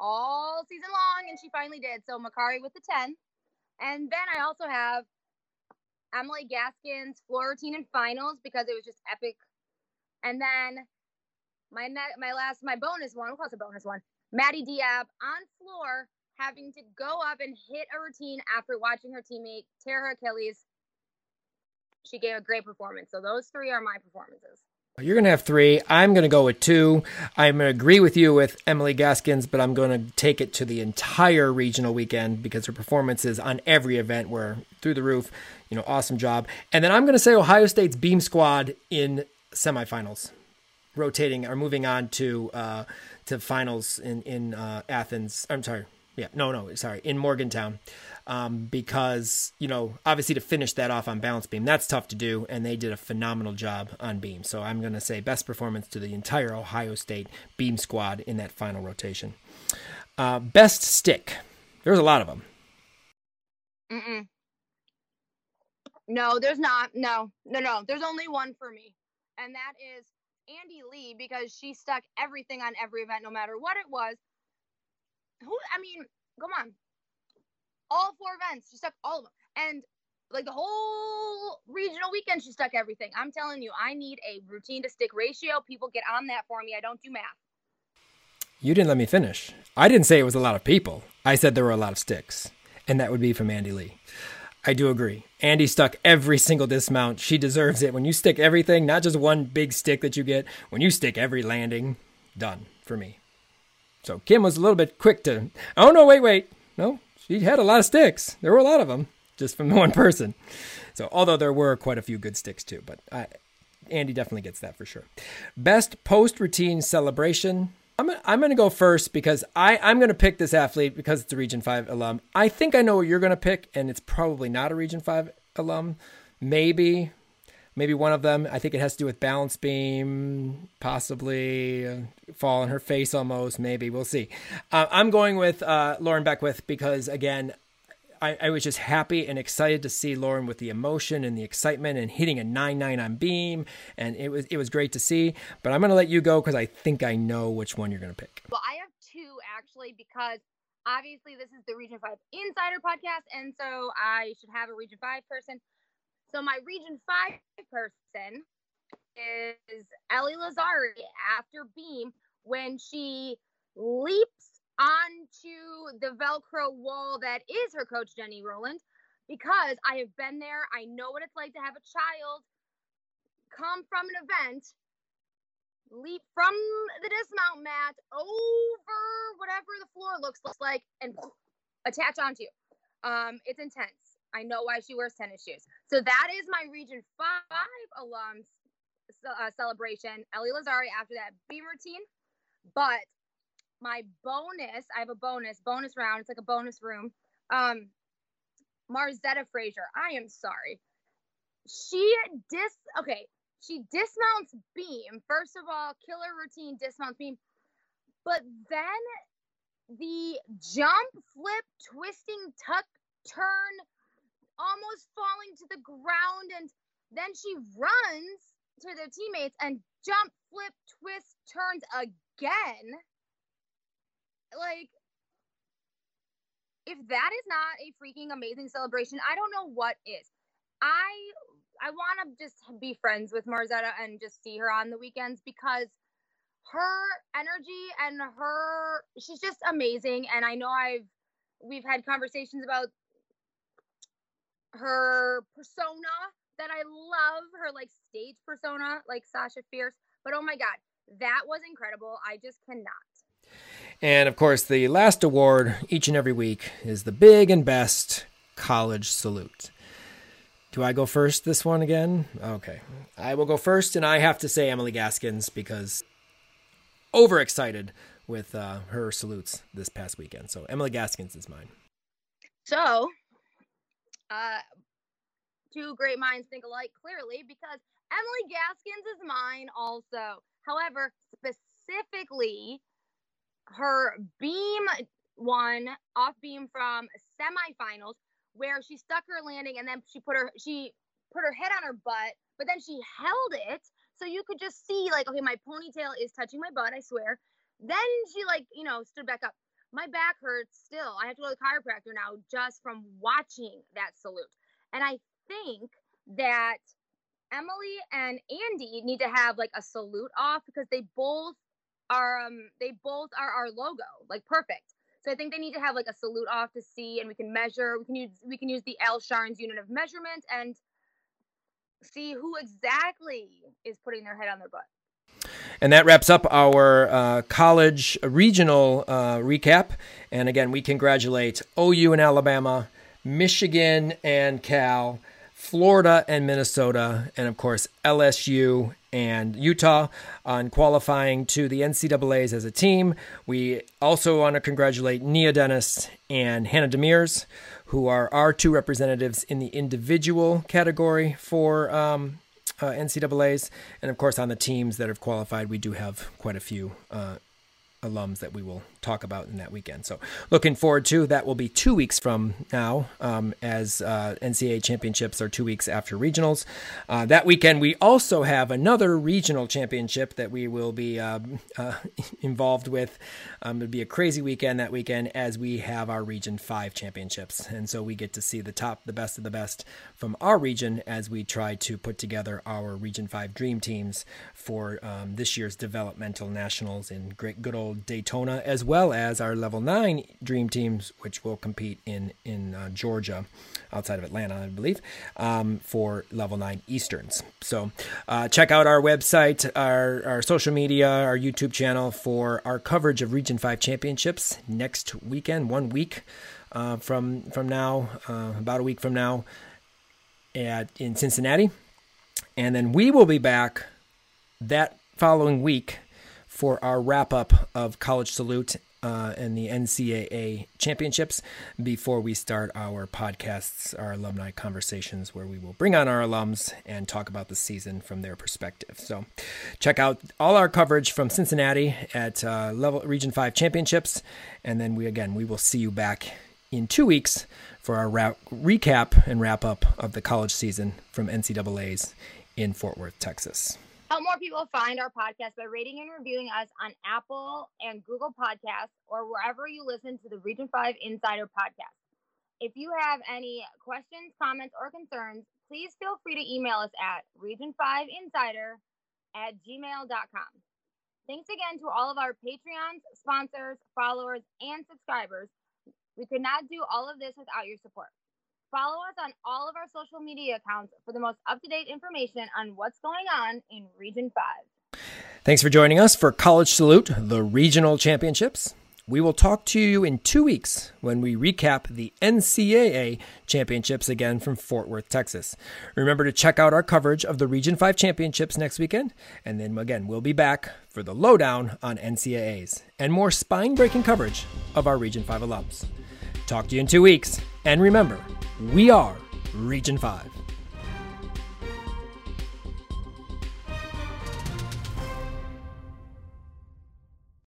all season long, and she finally did. So, Makarri with the 10. And then I also have Emily Gaskin's floor routine and finals because it was just epic. And then my ne- my last my bonus one, we'll call it a bonus one. Maddie Diab on floor having to go up and hit a routine after watching her teammate tear her Achilles. She gave a great performance. So those three are my performances. You're going to have three. I'm going to go with two. I'm going to agree with you with Emily Gaskins, but I'm going to take it to the entire regional weekend because her performances on every event were through the roof. You know, awesome job. And then I'm going to say Ohio State's beam squad in semifinals, rotating or moving on to uh, to finals in in uh, Athens. I'm sorry, yeah, no, no, sorry, in Morgantown um, because you know obviously to finish that off on balance beam that's tough to do, and they did a phenomenal job on beam. So I'm going to say best performance to the entire Ohio State beam squad in that final rotation. Uh, best stick. There's a lot of them. Mm-mm. No, there's not. No, no, no. There's only one for me, and that is Andy Lee because she stuck everything on every event, no matter what it was. Who? I mean, come on all four events. She stuck all of them. And like the whole regional weekend, she stuck everything. I'm telling you, I need a routine to stick ratio. People get on that for me. I don't do math. You didn't let me finish. I didn't say it was a lot of people. I said there were a lot of sticks, and that would be from Andy Lee. I do agree. Andy stuck every single dismount. She deserves it. When you stick everything, not just one big stick that you get, when you stick every landing, done for me. So Kim was a little bit quick to, oh no, wait, wait. No, she had a lot of sticks. There were a lot of them just from one person. So, although there were quite a few good sticks too, but I, Andy definitely gets that for sure. Best post routine celebration. I'm, I'm going to go first because I, I'm going to pick this athlete because it's a Region 5 alum. I think I know what you're going to pick, and it's probably not a Region 5 alum. Maybe, maybe one of them. I think it has to do with balance beam, possibly uh, fall on her face almost. Maybe we'll see. Uh, I'm going with uh, Lauren Beckwith because again, I, I, was just happy and excited to see Lauren with the emotion and the excitement and hitting a nine nine on beam, and it was it was great to see. But I'm gonna let you go because I think I know which one you're gonna pick. Well, I have two actually because obviously this is the Region Five Insider podcast, and so I should have a Region Five person. So my Region Five person is Ellie Lazzari after beam when she leaps onto the Velcro wall that is her coach, Jenny Rowland, because I have been there. I know what it's like to have a child come from an event, leap from the dismount mat over whatever the floor looks, looks like, and attach onto you. Um, it's intense. I know why she wears tennis shoes. So that is my Region 5 alums uh, celebration. Ellie Lazzari after that beam routine. But my bonus, I have a bonus, bonus round. It's like a bonus room. Um, Margzetta Frazier. I am sorry. She dis okay. She dismounts beam. First of all, killer routine dismounts beam. But then the jump, flip, twisting, tuck, turn, almost falling to the ground, and then she runs to their teammates and jump, flip, twist, turns again like if that is not a freaking amazing celebration, I don't know what is. I I want to just be friends with Margzetta and just see her on the weekends because her energy and her she's just amazing and I know I've we've had conversations about her persona that I love her like stage persona like Sasha Fierce but oh my god that was incredible I just cannot and of course, the last award each and every week is the big and best college salute. Do I go first this one again? Okay. I will go first, and I have to say Emily Gaskins because overexcited with uh, her salutes this past weekend. So Emily Gaskins is mine. So, uh, two great minds think alike clearly because Emily Gaskins is mine also. However, specifically her beam one off beam from semifinals where she stuck her landing and then she put her she put her head on her butt, but then she held it so you could just see like okay my ponytail is touching my butt, I swear. Then she like, you know, stood back up. My back hurts still. I have to go to the chiropractor now just from watching that salute. And I think that Emily and Andy need to have like a salute off because they both are um they both are our logo, like perfect. So I think they need to have like a salute off to see, and we can measure. We can use we can use the L Sharns unit of measurement and see who exactly is putting their head on their butt. And that wraps up our uh, college regional uh, recap. And again, we congratulate OU and Alabama, Michigan and Cal, Florida and Minnesota, and of course LSU and Utah on qualifying to the NCAA's as a team. We also want to congratulate Nia Dennis and Hannah Demers, who are our two representatives in the individual category for um, uh, NCAA's. And of course, on the teams that have qualified, we do have quite a few uh, alums that we will talk about in that weekend. So looking forward to that will be two weeks from now, um, as uh, NCAA championships are two weeks after regionals. Uh, that weekend we also have another regional championship that we will be uh, uh involved with. Um, it'll be a crazy weekend that weekend as we have our Region Five championships, and so we get to see the top, the best of the best from our region as we try to put together our Region Five dream teams for um, this year's developmental nationals in great good old Daytona as well well as our level nine dream teams, which will compete in in uh, Georgia, outside of Atlanta, I believe, um, for level nine Easterns. So uh, check out our website, our our social media, our YouTube channel for our coverage of Region Five championships next weekend, one week uh, from from now, uh, about a week from now, at in Cincinnati, and then we will be back that following week for our wrap up of College Salute uh, and the NCAA championships before we start our podcasts, our alumni conversations, where we will bring on our alums and talk about the season from their perspective. So, check out all our coverage from Cincinnati at uh, level Region Five championships, and then we again we will see you back in two weeks for our ra- recap and wrap up of the college season from NCAA's in Fort Worth, Texas. Help more people find our podcast by rating and reviewing us on Apple and Google Podcasts or wherever you listen to the Region 5 Insider podcast. If you have any questions, comments, or concerns, please feel free to email us at region5insider at gmail.com. Thanks again to all of our Patreons, sponsors, followers, and subscribers. We could not do all of this without your support. Follow us on all of our social media accounts for the most up to date information on what's going on in Region 5. Thanks for joining us for College Salute, the regional championships. We will talk to you in two weeks when we recap the NCAA championships again from Fort Worth, Texas. Remember to check out our coverage of the Region 5 championships next weekend. And then again, we'll be back for the lowdown on NCAAs and more spine breaking coverage of our Region 5 alums. Talk to you in two weeks. And remember, we are Region 5.